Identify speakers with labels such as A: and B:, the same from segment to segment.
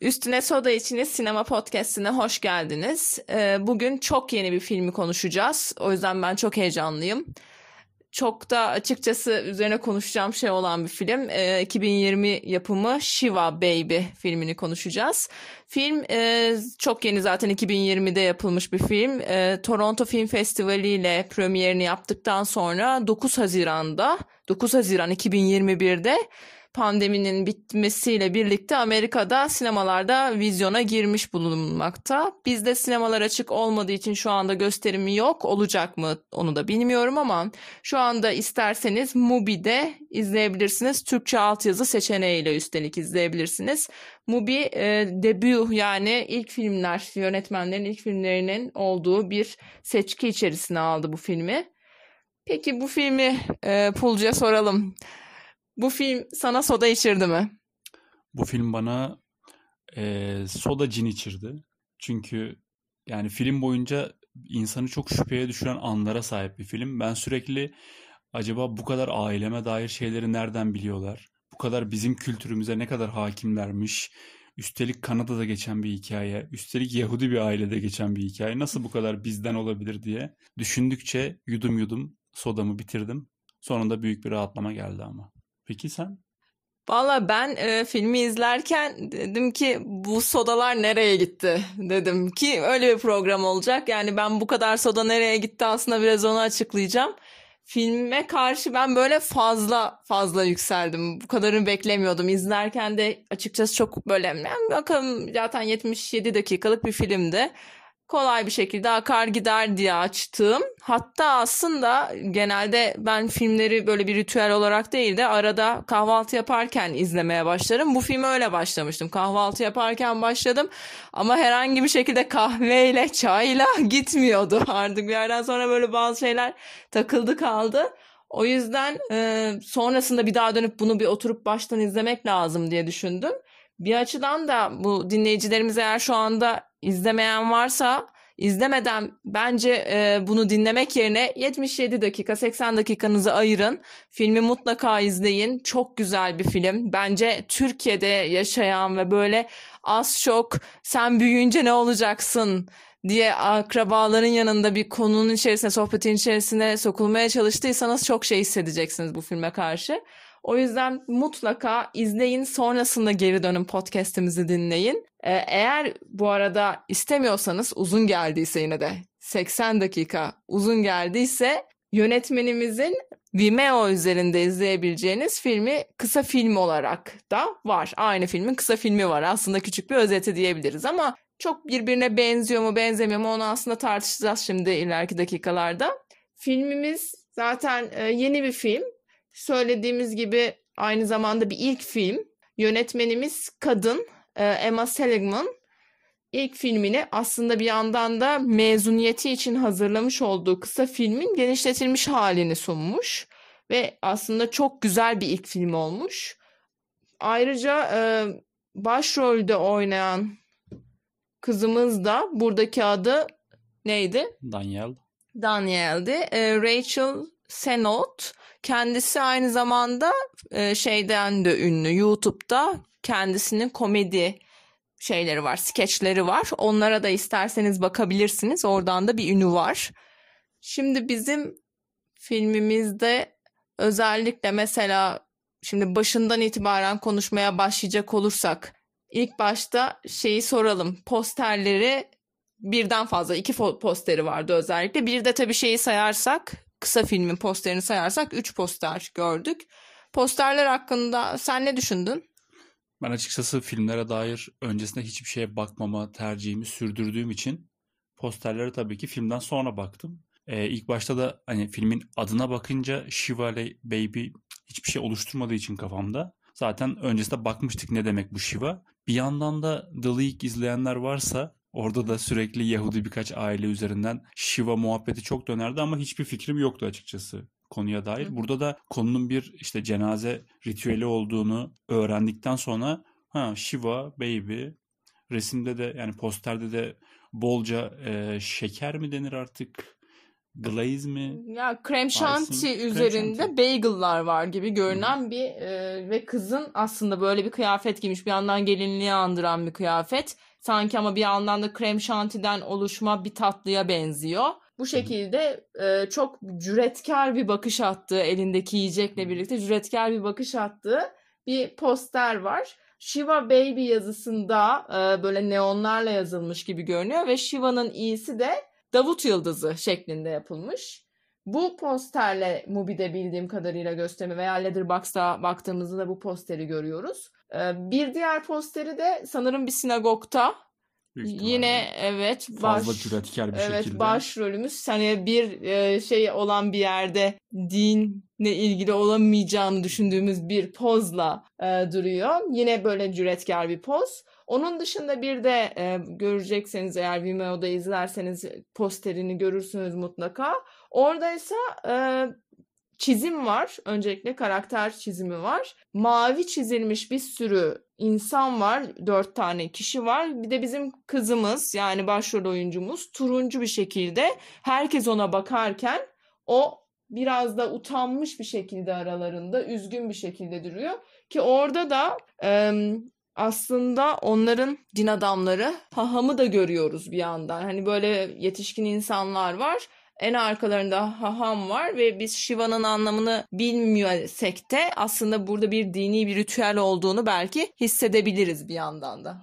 A: Üstüne Soda içiniz sinema podcastine hoş geldiniz. Ee, bugün çok yeni bir filmi konuşacağız. O yüzden ben çok heyecanlıyım. Çok da açıkçası üzerine konuşacağım şey olan bir film. Ee, 2020 yapımı Shiva Baby filmini konuşacağız. Film e, çok yeni zaten 2020'de yapılmış bir film. E, Toronto Film Festivali ile premierini yaptıktan sonra 9 Haziran'da 9 Haziran 2021'de pandeminin bitmesiyle birlikte Amerika'da sinemalarda vizyona girmiş bulunmakta. Bizde sinemalar açık olmadığı için şu anda gösterimi yok. Olacak mı onu da bilmiyorum ama şu anda isterseniz Mubi'de izleyebilirsiniz. Türkçe altyazı seçeneğiyle üstelik izleyebilirsiniz. Mubi e, debut yani ilk filmler, yönetmenlerin ilk filmlerinin olduğu bir seçki içerisine aldı bu filmi. Peki bu filmi e, Pulcu'ya soralım. Bu film sana soda içirdi mi?
B: Bu film bana e, soda cin içirdi. Çünkü yani film boyunca insanı çok şüpheye düşüren anlara sahip bir film. Ben sürekli acaba bu kadar aileme dair şeyleri nereden biliyorlar? Bu kadar bizim kültürümüze ne kadar hakimlermiş? Üstelik Kanada'da geçen bir hikaye, üstelik Yahudi bir ailede geçen bir hikaye. Nasıl bu kadar bizden olabilir diye düşündükçe yudum yudum sodamı bitirdim. Sonunda büyük bir rahatlama geldi ama. Peki sen?
A: Valla ben e, filmi izlerken dedim ki bu sodalar nereye gitti dedim ki öyle bir program olacak. Yani ben bu kadar soda nereye gitti aslında biraz onu açıklayacağım. Filme karşı ben böyle fazla fazla yükseldim. Bu kadarını beklemiyordum. İzlerken de açıkçası çok böyle bakalım zaten 77 dakikalık bir filmdi kolay bir şekilde akar gider diye açtığım. Hatta aslında genelde ben filmleri böyle bir ritüel olarak değil de arada kahvaltı yaparken izlemeye başlarım. Bu filme öyle başlamıştım. Kahvaltı yaparken başladım ama herhangi bir şekilde kahveyle, çayla gitmiyordu. Artık bir yerden sonra böyle bazı şeyler takıldı kaldı. O yüzden e, sonrasında bir daha dönüp bunu bir oturup baştan izlemek lazım diye düşündüm. Bir açıdan da bu dinleyicilerimiz eğer şu anda izlemeyen varsa izlemeden bence e, bunu dinlemek yerine 77 dakika 80 dakikanızı ayırın. Filmi mutlaka izleyin. Çok güzel bir film. Bence Türkiye'de yaşayan ve böyle az çok sen büyüyünce ne olacaksın diye akrabaların yanında bir konunun içerisine, sohbetin içerisine sokulmaya çalıştıysanız çok şey hissedeceksiniz bu filme karşı. O yüzden mutlaka izleyin sonrasında geri dönün podcast'imizi dinleyin. Ee, eğer bu arada istemiyorsanız uzun geldiyse yine de 80 dakika uzun geldiyse yönetmenimizin Vimeo üzerinde izleyebileceğiniz filmi kısa film olarak da var. Aynı filmin kısa filmi var. Aslında küçük bir özeti diyebiliriz ama çok birbirine benziyor mu benzemiyor mu onu aslında tartışacağız şimdi ileriki dakikalarda. Filmimiz zaten e, yeni bir film söylediğimiz gibi aynı zamanda bir ilk film. Yönetmenimiz kadın e, Emma Seligman. İlk filmini aslında bir yandan da mezuniyeti için hazırlamış olduğu kısa filmin genişletilmiş halini sunmuş. Ve aslında çok güzel bir ilk film olmuş. Ayrıca e, başrolde oynayan kızımız da buradaki adı neydi?
B: Daniel.
A: Daniel'di. E, Rachel Sennott. Kendisi aynı zamanda e, şeyden de ünlü. YouTube'da kendisinin komedi şeyleri var, skeçleri var. Onlara da isterseniz bakabilirsiniz. Oradan da bir ünü var. Şimdi bizim filmimizde özellikle mesela şimdi başından itibaren konuşmaya başlayacak olursak ilk başta şeyi soralım. Posterleri birden fazla iki posteri vardı özellikle. Bir de tabii şeyi sayarsak kısa filmin posterini sayarsak 3 poster gördük. Posterler hakkında sen ne düşündün?
B: Ben açıkçası filmlere dair öncesinde hiçbir şeye bakmama tercihimi sürdürdüğüm için posterlere tabii ki filmden sonra baktım. Ee, ilk başta da hani filmin adına bakınca Shiva Baby hiçbir şey oluşturmadığı için kafamda. Zaten öncesinde bakmıştık ne demek bu Shiva. Bir yandan da The League izleyenler varsa Orada da sürekli Yahudi birkaç aile üzerinden Shiva muhabbeti çok dönerdi ama hiçbir fikrim yoktu açıkçası konuya dair. Burada da konunun bir işte cenaze ritüeli olduğunu öğrendikten sonra ha Shiva baby resimde de yani posterde de bolca e, şeker mi denir artık glaze mi?
A: Ya krem şanti üzerinde krem bagel'lar var gibi görünen hmm. bir e, ve kızın aslında böyle bir kıyafet giymiş. Bir yandan gelinliği andıran bir kıyafet. Sanki ama bir yandan da krem şantiden oluşma bir tatlıya benziyor. Bu şekilde e, çok cüretkar bir bakış attığı elindeki yiyecekle birlikte cüretkar bir bakış attığı bir poster var. Shiva Baby yazısında e, böyle neonlarla yazılmış gibi görünüyor ve Shiva'nın i'si de Davut Yıldızı şeklinde yapılmış. Bu posterle Mubi'de bildiğim kadarıyla gösterimi veya Letterboxd'a baktığımızda da bu posteri görüyoruz. E, bir diğer posteri de sanırım bir sinagogta Yine evet
B: baş, fazla cüretkar bir
A: evet,
B: şekilde.
A: başrolümüz hani bir e, şey olan bir yerde dinle ilgili olamayacağını düşündüğümüz bir pozla e, duruyor. Yine böyle cüretkar bir poz. Onun dışında bir de e, görecekseniz eğer Vimeo'da izlerseniz posterini görürsünüz mutlaka. Oradaysa e, çizim var. Öncelikle karakter çizimi var. Mavi çizilmiş bir sürü insan var. Dört tane kişi var. Bir de bizim kızımız yani başrol oyuncumuz turuncu bir şekilde herkes ona bakarken o biraz da utanmış bir şekilde aralarında üzgün bir şekilde duruyor. Ki orada da e, aslında onların din adamları hahamı da görüyoruz bir yandan. Hani böyle yetişkin insanlar var en arkalarında haham var ve biz Shiva'nın anlamını bilmiyorsek de aslında burada bir dini bir ritüel olduğunu belki hissedebiliriz bir yandan da.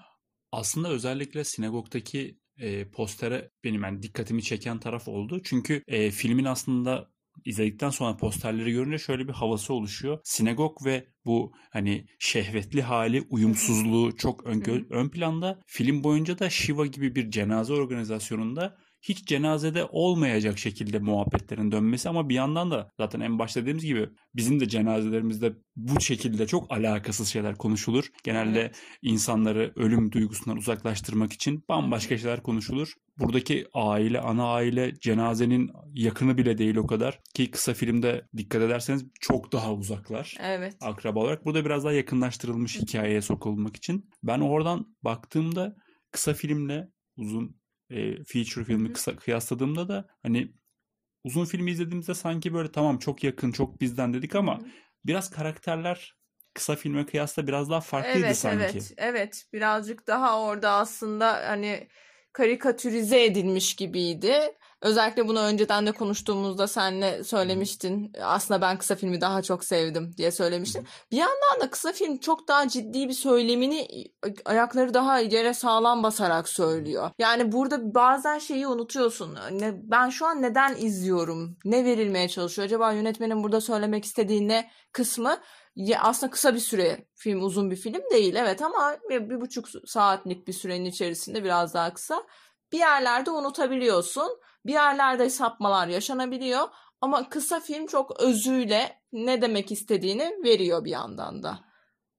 B: Aslında özellikle sinagogdaki e, postere benim yani dikkatimi çeken taraf oldu. Çünkü e, filmin aslında izledikten sonra posterleri görünce şöyle bir havası oluşuyor. Sinagog ve bu hani şehvetli hali, uyumsuzluğu çok ön, ön planda. Film boyunca da Shiva gibi bir cenaze organizasyonunda hiç cenazede olmayacak şekilde muhabbetlerin dönmesi ama bir yandan da zaten en başta dediğimiz gibi bizim de cenazelerimizde bu şekilde çok alakasız şeyler konuşulur. Genelde evet. insanları ölüm duygusundan uzaklaştırmak için bambaşka şeyler konuşulur. Buradaki aile, ana aile cenazenin yakını bile değil o kadar. Ki kısa filmde dikkat ederseniz çok daha uzaklar.
A: Evet.
B: Akraba olarak. Burada biraz daha yakınlaştırılmış hikayeye sokulmak için. Ben oradan baktığımda kısa filmle uzun e, feature filmi kısa kıyasladığımda da hani uzun filmi izlediğimizde sanki böyle tamam çok yakın çok bizden dedik ama biraz karakterler kısa filme kıyasla biraz daha farklıydı
A: evet,
B: sanki.
A: Evet, evet. Birazcık daha orada aslında hani karikatürize edilmiş gibiydi. Özellikle bunu önceden de konuştuğumuzda senle söylemiştin. Aslında ben kısa filmi daha çok sevdim diye söylemiştin. Bir yandan da kısa film çok daha ciddi bir söylemini ayakları daha yere sağlam basarak söylüyor. Yani burada bazen şeyi unutuyorsun. Ben şu an neden izliyorum? Ne verilmeye çalışıyor? Acaba yönetmenin burada söylemek istediği ne kısmı? Ya aslında kısa bir süre film uzun bir film değil evet ama bir, bir buçuk saatlik bir sürenin içerisinde biraz daha kısa bir yerlerde unutabiliyorsun bir yerlerde sapmalar yaşanabiliyor ama kısa film çok özüyle ne demek istediğini veriyor bir yandan da.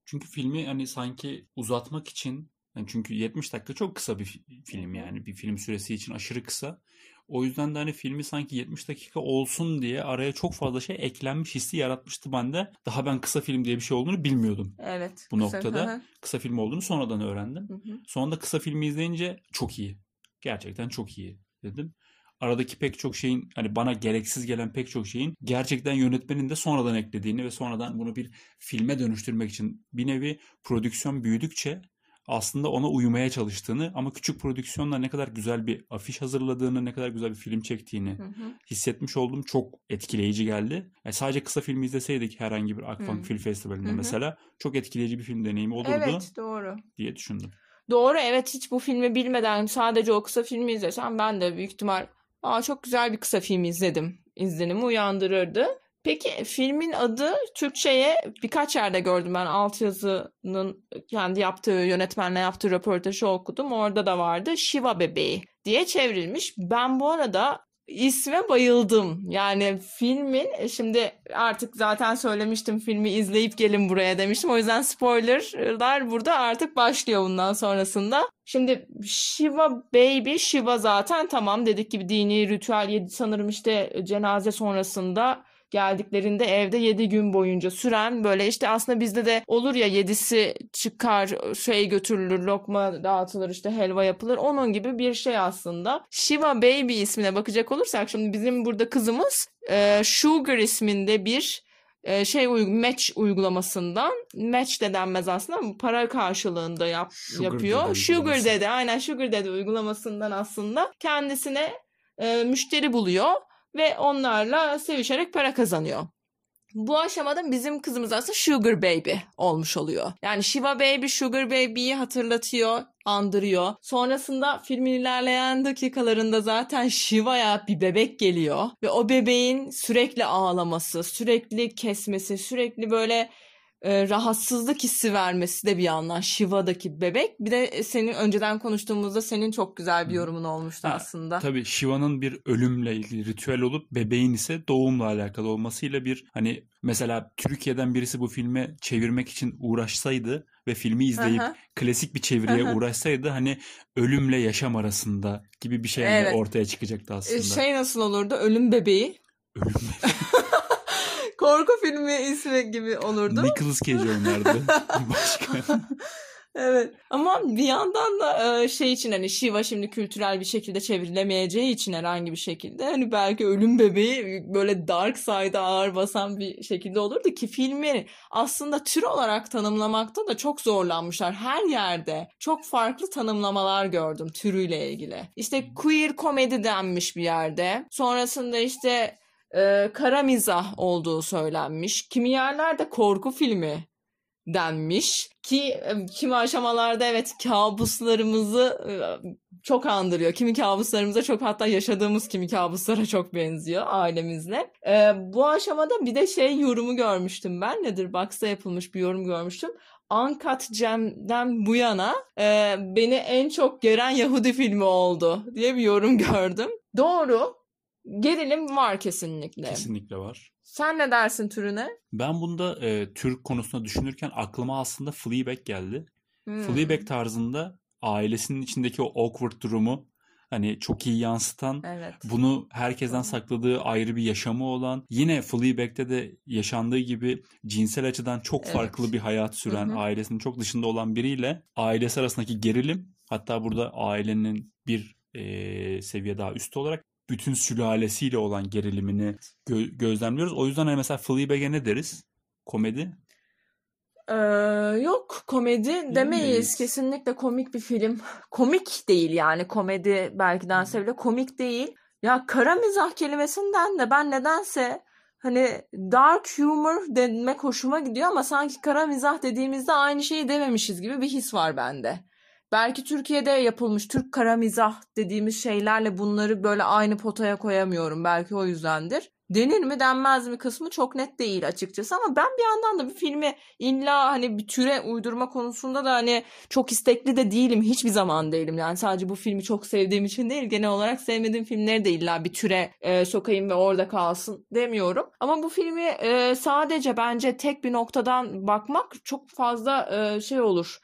B: Çünkü filmi hani sanki uzatmak için yani çünkü 70 dakika çok kısa bir film yani bir film süresi için aşırı kısa. O yüzden de hani filmi sanki 70 dakika olsun diye araya çok fazla şey eklenmiş hissi yaratmıştı bende. Daha ben kısa film diye bir şey olduğunu bilmiyordum.
A: Evet.
B: Bu kısa, noktada hı. kısa film olduğunu sonradan öğrendim. Hı hı. Sonunda kısa filmi izleyince çok iyi. Gerçekten çok iyi dedim aradaki pek çok şeyin hani bana gereksiz gelen pek çok şeyin gerçekten yönetmenin de sonradan eklediğini ve sonradan bunu bir filme dönüştürmek için bir nevi prodüksiyon büyüdükçe aslında ona uyumaya çalıştığını ama küçük prodüksiyonla ne kadar güzel bir afiş hazırladığını, ne kadar güzel bir film çektiğini hı hı. hissetmiş oldum. Çok etkileyici geldi. Yani sadece kısa filmi izleseydik herhangi bir Akbank Film Festivali'nde hı hı. mesela çok etkileyici bir film deneyimi olurdu.
A: Evet doğru.
B: Diye düşündüm.
A: Doğru evet hiç bu filmi bilmeden sadece o kısa filmi izlesem ben de büyük ihtimal Aa, çok güzel bir kısa film izledim izlenimi uyandırırdı. Peki filmin adı Türkçe'ye birkaç yerde gördüm ben altyazının kendi yaptığı yönetmenle yaptığı röportajı okudum. Orada da vardı Shiva bebeği diye çevrilmiş. Ben bu arada isme bayıldım. Yani filmin e, şimdi artık zaten söylemiştim filmi izleyip gelin buraya demiştim. O yüzden spoilerlar burada artık başlıyor bundan sonrasında. Şimdi Shiva Baby, Shiva zaten tamam dedik gibi dini ritüel yedi sanırım işte cenaze sonrasında geldiklerinde evde 7 gün boyunca süren böyle işte aslında bizde de olur ya yedisi çıkar şey götürülür lokma dağıtılır işte helva yapılır onun gibi bir şey aslında. Shiva Baby ismine bakacak olursak şimdi bizim burada kızımız e, Sugar isminde bir e, şey match uygulamasından match de denmez aslında ama para karşılığında yap, Sugar yapıyor. Dede Sugar Dede aynen Sugar Dede uygulamasından aslında kendisine e, müşteri buluyor ve onlarla sevişerek para kazanıyor. Bu aşamada bizim kızımız aslında Sugar Baby olmuş oluyor. Yani Shiva Baby Sugar Baby'yi hatırlatıyor, andırıyor. Sonrasında filmin ilerleyen dakikalarında zaten Shiva'ya bir bebek geliyor ve o bebeğin sürekli ağlaması, sürekli kesmesi, sürekli böyle e, rahatsızlık hissi vermesi de bir yandan Shiva'daki bebek. Bir de senin önceden konuştuğumuzda senin çok güzel bir yorumun olmuştu ha, aslında.
B: Tabii Shiva'nın bir ölümle ilgili ritüel olup bebeğin ise doğumla alakalı olmasıyla bir hani mesela Türkiye'den birisi bu filme çevirmek için uğraşsaydı ve filmi izleyip Aha. klasik bir çeviriye Aha. uğraşsaydı hani ölümle yaşam arasında gibi bir şey evet. ortaya çıkacaktı aslında.
A: Şey nasıl olurdu? Ölüm bebeği.
B: Ölüm bebeği.
A: Korku filmi ismi gibi olurdu.
B: Nicolas Cage oynardı. Başka.
A: Evet ama bir yandan da e, şey için hani Shiva şimdi kültürel bir şekilde çevrilemeyeceği için herhangi bir şekilde hani belki ölüm bebeği böyle dark side'a ağır basan bir şekilde olurdu ki filmi aslında tür olarak tanımlamakta da çok zorlanmışlar. Her yerde çok farklı tanımlamalar gördüm türüyle ilgili. İşte queer komedi denmiş bir yerde. Sonrasında işte e, kara mizah olduğu söylenmiş. Kimi yerlerde korku filmi denmiş ki e, kimi aşamalarda evet kabuslarımızı e, çok andırıyor. Kimi kabuslarımıza çok hatta yaşadığımız kimi kabuslara çok benziyor ailemizle. Ee, bu aşamada bir de şey yorumu görmüştüm ben. Nedir? Box'ta yapılmış bir yorum görmüştüm. Uncut Gem'den bu yana e, beni en çok geren Yahudi filmi oldu diye bir yorum gördüm. Doğru. Gerilim var kesinlikle.
B: Kesinlikle var.
A: Sen ne dersin türüne?
B: Ben bunda e, tür konusunda düşünürken aklıma aslında Fleabag geldi. Hmm. Fleabag tarzında ailesinin içindeki o awkward durumu hani çok iyi yansıtan, evet. bunu herkesten sakladığı ayrı bir yaşamı olan, yine Fleabag'de de yaşandığı gibi cinsel açıdan çok evet. farklı bir hayat süren, Hı-hı. ailesinin çok dışında olan biriyle ailesi arasındaki gerilim, hatta burada ailenin bir e, seviye daha üstü olarak bütün sülalesiyle olan gerilimini gö- gözlemliyoruz. O yüzden hani mesela Fleabag'e ne deriz? Komedi?
A: Ee, yok komedi değil demeyiz. Kesinlikle komik bir film. Komik değil yani komedi belki dense bile komik değil. Ya kara mizah kelimesinden de ben nedense hani dark humor demek hoşuma gidiyor ama sanki kara mizah dediğimizde aynı şeyi dememişiz gibi bir his var bende. Belki Türkiye'de yapılmış Türk kara mizah dediğimiz şeylerle bunları böyle aynı potaya koyamıyorum. Belki o yüzdendir. Denir mi denmez mi kısmı çok net değil açıkçası ama ben bir yandan da bir filmi illa hani bir türe uydurma konusunda da hani çok istekli de değilim. Hiçbir zaman değilim. Yani sadece bu filmi çok sevdiğim için değil genel olarak sevmediğim filmleri de illa bir türe e, sokayım ve orada kalsın demiyorum. Ama bu filmi e, sadece bence tek bir noktadan bakmak çok fazla e, şey olur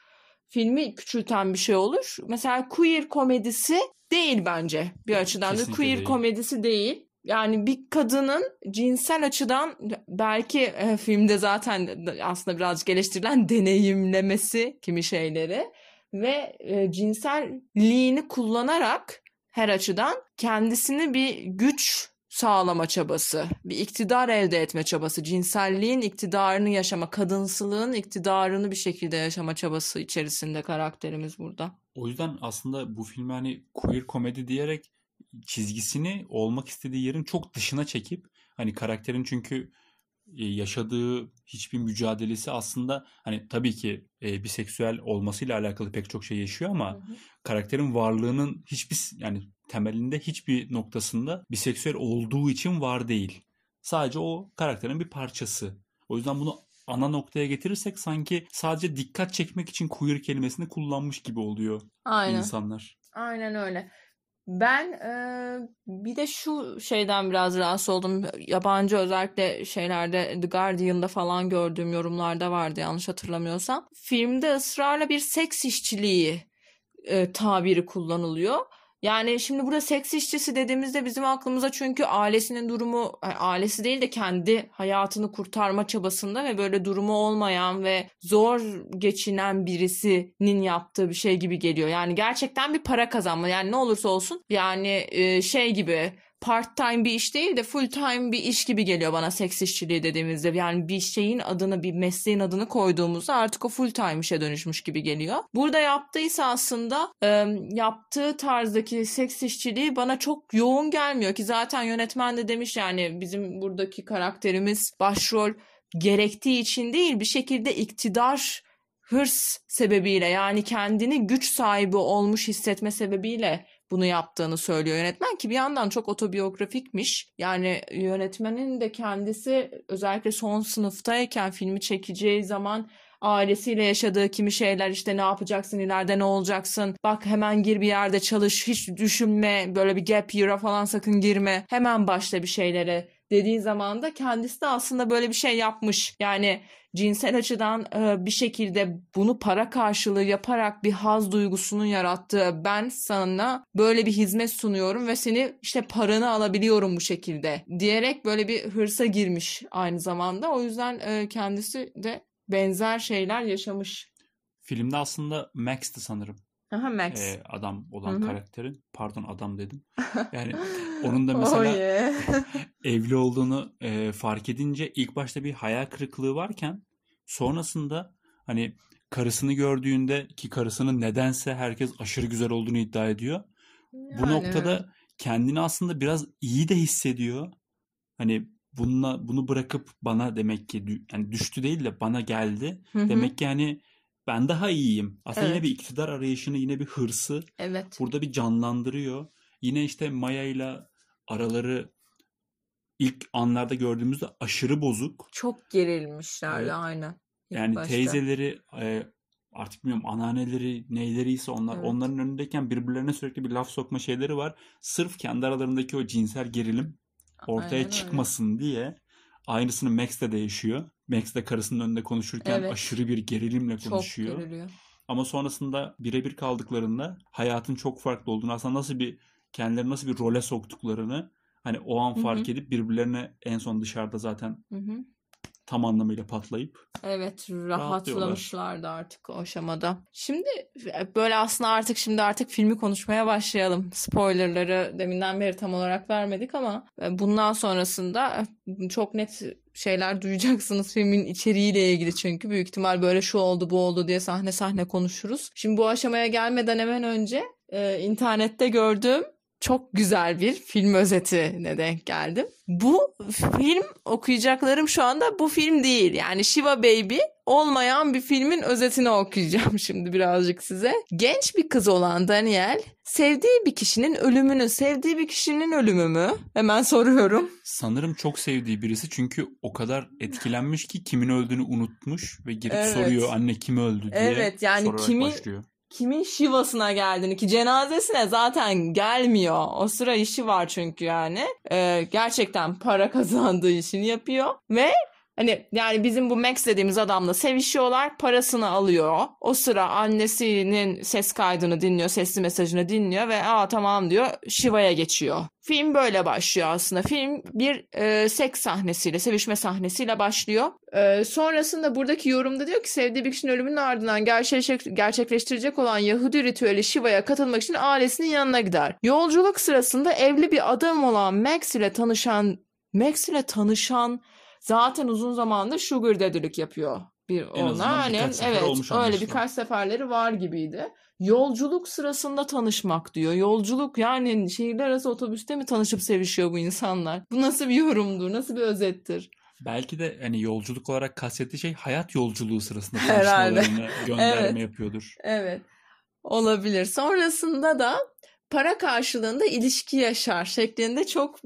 A: filmi küçülten bir şey olur. Mesela queer komedisi değil bence bir açıdan Kesinlikle da queer değil. komedisi değil. Yani bir kadının cinsel açıdan belki e, filmde zaten aslında birazcık eleştirilen deneyimlemesi kimi şeyleri ve e, cinselliğini kullanarak her açıdan kendisini bir güç sağlama çabası, bir iktidar elde etme çabası, cinselliğin iktidarını yaşama, kadınsılığın iktidarını bir şekilde yaşama çabası içerisinde karakterimiz burada.
B: O yüzden aslında bu filmi hani queer komedi diyerek çizgisini olmak istediği yerin çok dışına çekip hani karakterin çünkü e, yaşadığı hiçbir mücadelesi aslında hani tabii ki e, biseksüel olmasıyla alakalı pek çok şey yaşıyor ama hı hı. karakterin varlığının hiçbir yani temelinde hiçbir noktasında biseksüel olduğu için var değil. Sadece o karakterin bir parçası. O yüzden bunu ana noktaya getirirsek sanki sadece dikkat çekmek için queer kelimesini kullanmış gibi oluyor Aynen. insanlar.
A: Aynen öyle. Ben e, bir de şu şeyden biraz rahatsız oldum. Yabancı özellikle şeylerde The Guardian'da falan gördüğüm yorumlarda vardı yanlış hatırlamıyorsam. Filmde ısrarla bir seks işçiliği e, tabiri kullanılıyor. Yani şimdi burada seks işçisi dediğimizde bizim aklımıza çünkü ailesinin durumu ailesi değil de kendi hayatını kurtarma çabasında ve böyle durumu olmayan ve zor geçinen birisinin yaptığı bir şey gibi geliyor. Yani gerçekten bir para kazanma. Yani ne olursa olsun yani şey gibi part time bir iş değil de full time bir iş gibi geliyor bana seks işçiliği dediğimizde. Yani bir şeyin adını bir mesleğin adını koyduğumuzda artık o full time işe dönüşmüş gibi geliyor. Burada yaptıysa aslında e, yaptığı tarzdaki seks işçiliği bana çok yoğun gelmiyor ki zaten yönetmen de demiş yani bizim buradaki karakterimiz başrol gerektiği için değil bir şekilde iktidar hırs sebebiyle yani kendini güç sahibi olmuş hissetme sebebiyle bunu yaptığını söylüyor yönetmen ki bir yandan çok otobiyografikmiş. Yani yönetmenin de kendisi özellikle son sınıftayken filmi çekeceği zaman ailesiyle yaşadığı kimi şeyler işte ne yapacaksın ileride ne olacaksın? Bak hemen gir bir yerde çalış hiç düşünme böyle bir gap year'a falan sakın girme. Hemen başla bir şeylere dediği zaman da kendisi de aslında böyle bir şey yapmış yani cinsel açıdan e, bir şekilde bunu para karşılığı yaparak bir haz duygusunun yarattığı ben sana böyle bir hizmet sunuyorum ve seni işte paranı alabiliyorum bu şekilde diyerek böyle bir hırsa girmiş aynı zamanda. O yüzden e, kendisi de benzer şeyler yaşamış.
B: Filmde aslında Max'ti sanırım.
A: Aha Max.
B: Ee, adam olan Hı-hı. karakterin. Pardon adam dedim. Yani onun da mesela oh yeah. evli olduğunu e, fark edince ilk başta bir hayal kırıklığı varken sonrasında hani karısını gördüğünde ki karısının nedense herkes aşırı güzel olduğunu iddia ediyor. Yani, Bu noktada kendini aslında biraz iyi de hissediyor. Hani bununla bunu bırakıp bana demek ki yani düştü değil de bana geldi. Hı-hı. Demek ki hani ben daha iyiyim. Aslında evet. yine bir iktidar arayışını yine bir hırsı
A: evet.
B: burada bir canlandırıyor. Yine işte Maya ile araları ilk anlarda gördüğümüzde aşırı bozuk.
A: Çok gerilmişlerdi evet. aynen.
B: Yani başta. teyzeleri e, artık bilmiyorum anneanneleri neyleriyse onlar evet. onların önündeyken birbirlerine sürekli bir laf sokma şeyleri var. Sırf kendi aralarındaki o cinsel gerilim ortaya Aynen çıkmasın öyle. diye aynısını Max'te de yaşıyor. Max de karısının önünde konuşurken evet. aşırı bir gerilimle konuşuyor. Çok geriliyor. Ama sonrasında birebir kaldıklarında hayatın çok farklı olduğunu aslında nasıl bir kendileri nasıl bir role soktuklarını hani o an fark Hı-hı. edip birbirlerine en son dışarıda zaten Hı-hı tam anlamıyla patlayıp
A: Evet rahatlamışlardı artık o aşamada. Şimdi e, böyle aslında artık şimdi artık filmi konuşmaya başlayalım. Spoilerları deminden beri tam olarak vermedik ama e, bundan sonrasında e, çok net şeyler duyacaksınız filmin içeriğiyle ilgili çünkü büyük ihtimal böyle şu oldu bu oldu diye sahne sahne konuşuruz. Şimdi bu aşamaya gelmeden hemen önce e, internette gördüğüm çok güzel bir film özetine denk geldim. Bu film okuyacaklarım şu anda bu film değil. Yani Shiva Baby olmayan bir filmin özetini okuyacağım şimdi birazcık size. Genç bir kız olan Daniel sevdiği bir kişinin ölümünü, sevdiği bir kişinin ölümü mü? Hemen soruyorum.
B: Sanırım çok sevdiği birisi çünkü o kadar etkilenmiş ki kimin öldüğünü unutmuş ve girip evet. soruyor anne kim öldü diye. Evet yani kimin başlıyor
A: kimin şivasına geldiğini ki cenazesine zaten gelmiyor. O sıra işi var çünkü yani. Ee, gerçekten para kazandığı işini yapıyor ve Hani yani bizim bu Max dediğimiz adamla sevişiyorlar, parasını alıyor. O sıra annesinin ses kaydını dinliyor, sesli mesajını dinliyor ve aa tamam diyor Shiva'ya geçiyor. Film böyle başlıyor aslında. Film bir e, seks sahnesiyle, sevişme sahnesiyle başlıyor. E, sonrasında buradaki yorumda diyor ki sevdiği bir kişinin ölümünün ardından gerçekleştirecek olan Yahudi ritüeli Shiva'ya katılmak için ailesinin yanına gider. Yolculuk sırasında evli bir adam olan Max ile tanışan Max ile tanışan zaten uzun zamandır sugar daddy'lik yapıyor bir en ona. Hani evet öyle birkaç seferleri var gibiydi. Yolculuk sırasında tanışmak diyor. Yolculuk yani şehirler arası otobüste mi tanışıp sevişiyor bu insanlar? Bu nasıl bir yorumdur? Nasıl bir özettir?
B: Belki de hani yolculuk olarak kastettiği şey hayat yolculuğu sırasında tanışmalarını gönderme evet. yapıyordur.
A: Evet. Olabilir. Sonrasında da para karşılığında ilişki yaşar şeklinde çok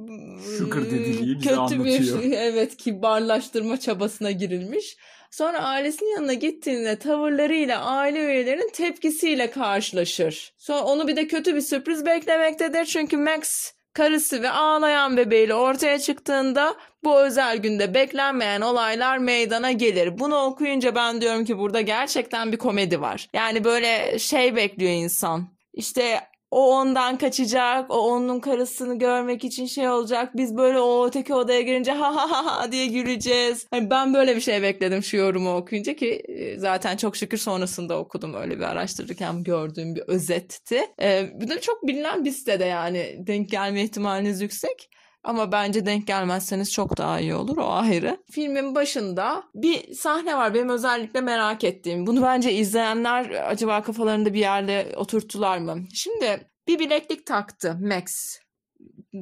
B: Sugar kötü anlatıyor.
A: bir evet kibarlaştırma çabasına girilmiş. Sonra ailesinin yanına gittiğinde tavırlarıyla aile üyelerinin tepkisiyle karşılaşır. Sonra onu bir de kötü bir sürpriz beklemektedir. Çünkü Max karısı ve ağlayan bebeğiyle ortaya çıktığında bu özel günde beklenmeyen olaylar meydana gelir. Bunu okuyunca ben diyorum ki burada gerçekten bir komedi var. Yani böyle şey bekliyor insan. İşte o ondan kaçacak, o onun karısını görmek için şey olacak. Biz böyle o öteki odaya girince ha ha ha ha diye güleceğiz. Hani ben böyle bir şey bekledim şu yorumu okuyunca ki e, zaten çok şükür sonrasında okudum öyle bir araştırırken gördüğüm bir özetti. Ee, bu da çok bilinen bir sitede yani denk gelme ihtimaliniz yüksek. Ama bence denk gelmezseniz çok daha iyi olur o ayrı. Filmin başında bir sahne var benim özellikle merak ettiğim. Bunu bence izleyenler acaba kafalarında bir yerde oturttular mı? Şimdi bir bileklik taktı Max.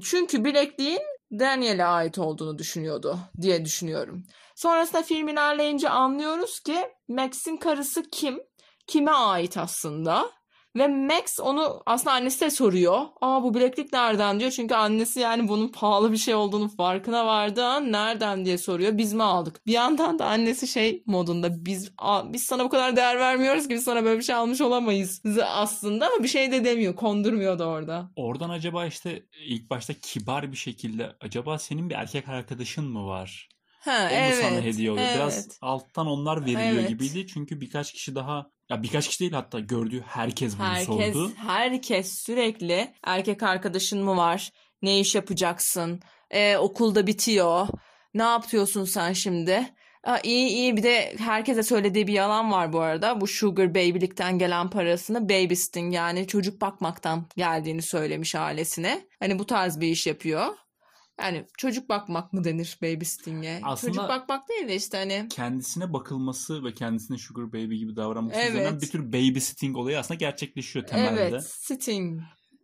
A: Çünkü bilekliğin Daniel'e ait olduğunu düşünüyordu diye düşünüyorum. Sonrasında film ilerleyince anlıyoruz ki Max'in karısı kim? Kime ait aslında? Ve Max onu aslında annesi de soruyor. Aa bu bileklik nereden diyor. Çünkü annesi yani bunun pahalı bir şey olduğunu farkına vardı nereden diye soruyor. Biz mi aldık? Bir yandan da annesi şey modunda biz biz sana bu kadar değer vermiyoruz ki biz sana böyle bir şey almış olamayız aslında ama bir şey de demiyor. Kondurmuyor da orada.
B: Oradan acaba işte ilk başta kibar bir şekilde acaba senin bir erkek arkadaşın mı var?
A: Ha,
B: o
A: evet,
B: mu sana hediye oluyor?
A: Evet.
B: Biraz alttan onlar veriliyor
A: Evet.
B: gibiydi. Çünkü birkaç kişi daha ya birkaç kişi değil hatta gördüğü herkes bunu
A: Herkes,
B: sordu.
A: herkes sürekli erkek arkadaşın mı var? Ne iş yapacaksın? Ee, okulda bitiyor. Ne yapıyorsun sen şimdi? Aa, iyi iyi bir de herkese söylediği bir yalan var bu arada. Bu sugar baby'likten gelen parasını babysitting yani çocuk bakmaktan geldiğini söylemiş ailesine. Hani bu tarz bir iş yapıyor. Yani çocuk bakmak mı denir babysitting'e?
B: Aslında-
A: Çocuk bakmak değil de işte hani
B: Kendisine bakılması ve kendisine sugar baby gibi davranması
A: Evet.
B: üzerinden bir tür babysitting olayı aslında gerçekleşiyor temelde.
A: evet sitting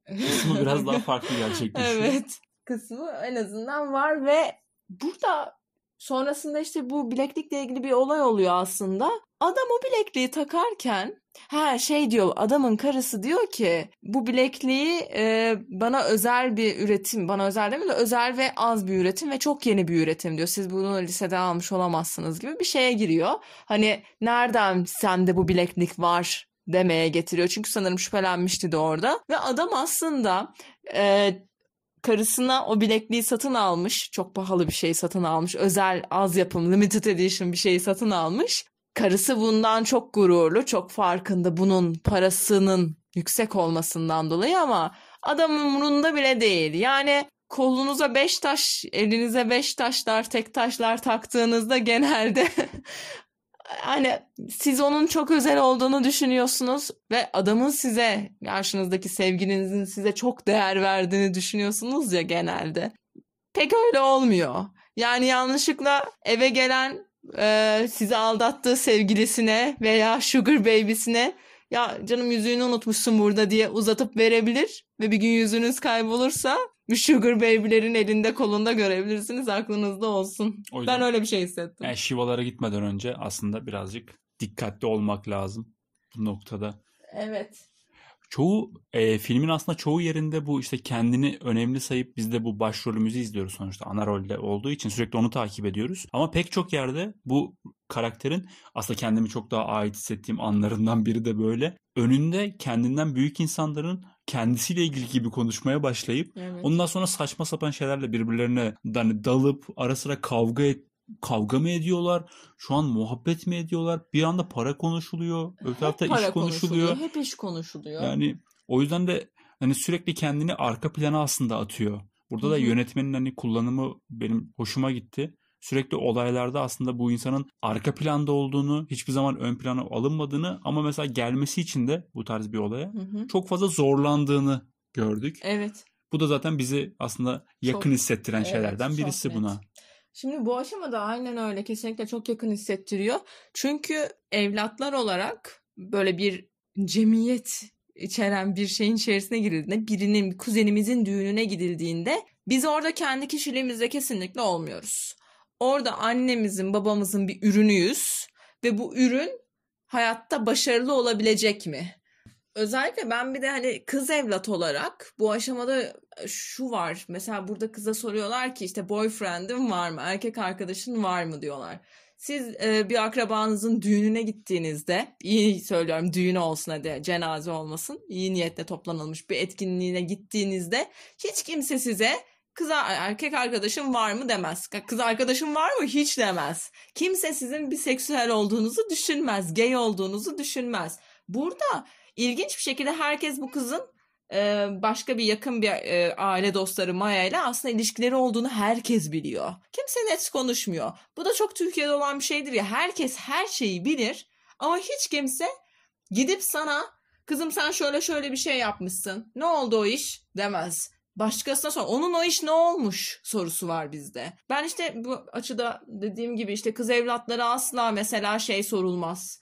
B: Kısmı biraz daha farklı gerçekleşiyor.
A: Evet. Kısmı en azından var ve burada sonrasında işte bu bileklikle ilgili bir olay oluyor aslında. Adam o bilekliği takarken ha şey diyor adamın karısı diyor ki bu bilekliği e, bana özel bir üretim bana özel değil mi de özel ve az bir üretim ve çok yeni bir üretim diyor. Siz bunu lisede almış olamazsınız gibi bir şeye giriyor. Hani nereden sende bu bileklik var demeye getiriyor. Çünkü sanırım şüphelenmişti de orada. Ve adam aslında e, karısına o bilekliği satın almış. Çok pahalı bir şey satın almış. Özel az yapım limited edition bir şeyi satın almış. Karısı bundan çok gururlu, çok farkında bunun parasının yüksek olmasından dolayı ama adamın umurunda bile değil. Yani kolunuza beş taş, elinize beş taşlar, tek taşlar taktığınızda genelde hani siz onun çok özel olduğunu düşünüyorsunuz ve adamın size karşınızdaki sevgilinizin size çok değer verdiğini düşünüyorsunuz ya genelde. Pek öyle olmuyor. Yani yanlışlıkla eve gelen e, sizi aldattığı sevgilisine veya sugar baby'sine ya canım yüzüğünü unutmuşsun burada diye uzatıp verebilir ve bir gün yüzünüz kaybolursa sugar baby'lerin elinde kolunda görebilirsiniz aklınızda olsun.
B: O yüzden-
A: Ben öyle bir şey hissettim.
B: Yani şivalara gitmeden önce aslında birazcık dikkatli olmak lazım bu noktada.
A: Evet.
B: Çoğu e, filmin aslında çoğu yerinde bu işte kendini önemli sayıp biz de bu başrolümüzü izliyoruz sonuçta ana rolde olduğu için sürekli onu takip ediyoruz. Ama pek çok yerde bu karakterin aslında kendimi çok daha ait hissettiğim anlarından biri de böyle. Önünde kendinden büyük insanların kendisiyle ilgili gibi konuşmaya başlayıp
A: Evet.
B: ondan sonra saçma sapan şeylerle birbirlerine hani dalıp ara sıra kavga et, kavga mı ediyorlar? Şu an muhabbet mi ediyorlar? Bir anda para konuşuluyor. Öbür tarafta iş konuşuluyor.
A: Hep iş konuşuluyor.
B: Yani o yüzden de hani sürekli kendini arka plana aslında atıyor. Burada da
A: Hı hı.
B: yönetmenin hani kullanımı benim hoşuma gitti. Sürekli olaylarda aslında bu insanın arka planda olduğunu, hiçbir zaman ön plana alınmadığını ama mesela gelmesi için de bu tarz bir olaya
A: Hı hı.
B: çok fazla zorlandığını gördük.
A: Evet.
B: Bu da zaten bizi aslında yakın
A: Çok-
B: hissettiren
A: Evet,
B: şeylerden birisi
A: net.
B: buna.
A: Şimdi bu aşamada aynen öyle kesinlikle çok yakın hissettiriyor. Çünkü evlatlar olarak böyle bir cemiyet içeren bir şeyin içerisine girildiğinde birinin kuzenimizin düğününe gidildiğinde biz orada kendi kişiliğimizde kesinlikle olmuyoruz. Orada annemizin babamızın bir ürünüyüz ve bu ürün hayatta başarılı olabilecek mi? Özellikle ben bir de hani kız evlat olarak bu aşamada şu var. Mesela burada kıza soruyorlar ki işte boyfriend'in var mı? Erkek arkadaşın var mı diyorlar. Siz e, bir akrabanızın düğününe gittiğinizde, iyi söylüyorum düğünü olsun hadi cenaze olmasın, iyi niyetle toplanılmış bir etkinliğine gittiğinizde hiç kimse size kız erkek arkadaşın var mı demez. Kız arkadaşın var mı hiç demez. Kimse sizin bir seksüel olduğunuzu düşünmez, gay olduğunuzu düşünmez. Burada ilginç bir şekilde herkes bu kızın e, başka bir yakın bir e, aile dostları Maya ile aslında ilişkileri olduğunu herkes biliyor. Kimse net konuşmuyor. Bu da çok Türkiye'de olan bir şeydir ya. Herkes her şeyi bilir ama hiç kimse gidip sana kızım sen şöyle şöyle bir şey yapmışsın. Ne oldu o iş demez. Başkasına sor. Onun o iş ne olmuş sorusu var bizde. Ben işte bu açıda dediğim gibi işte kız evlatları asla mesela şey sorulmaz.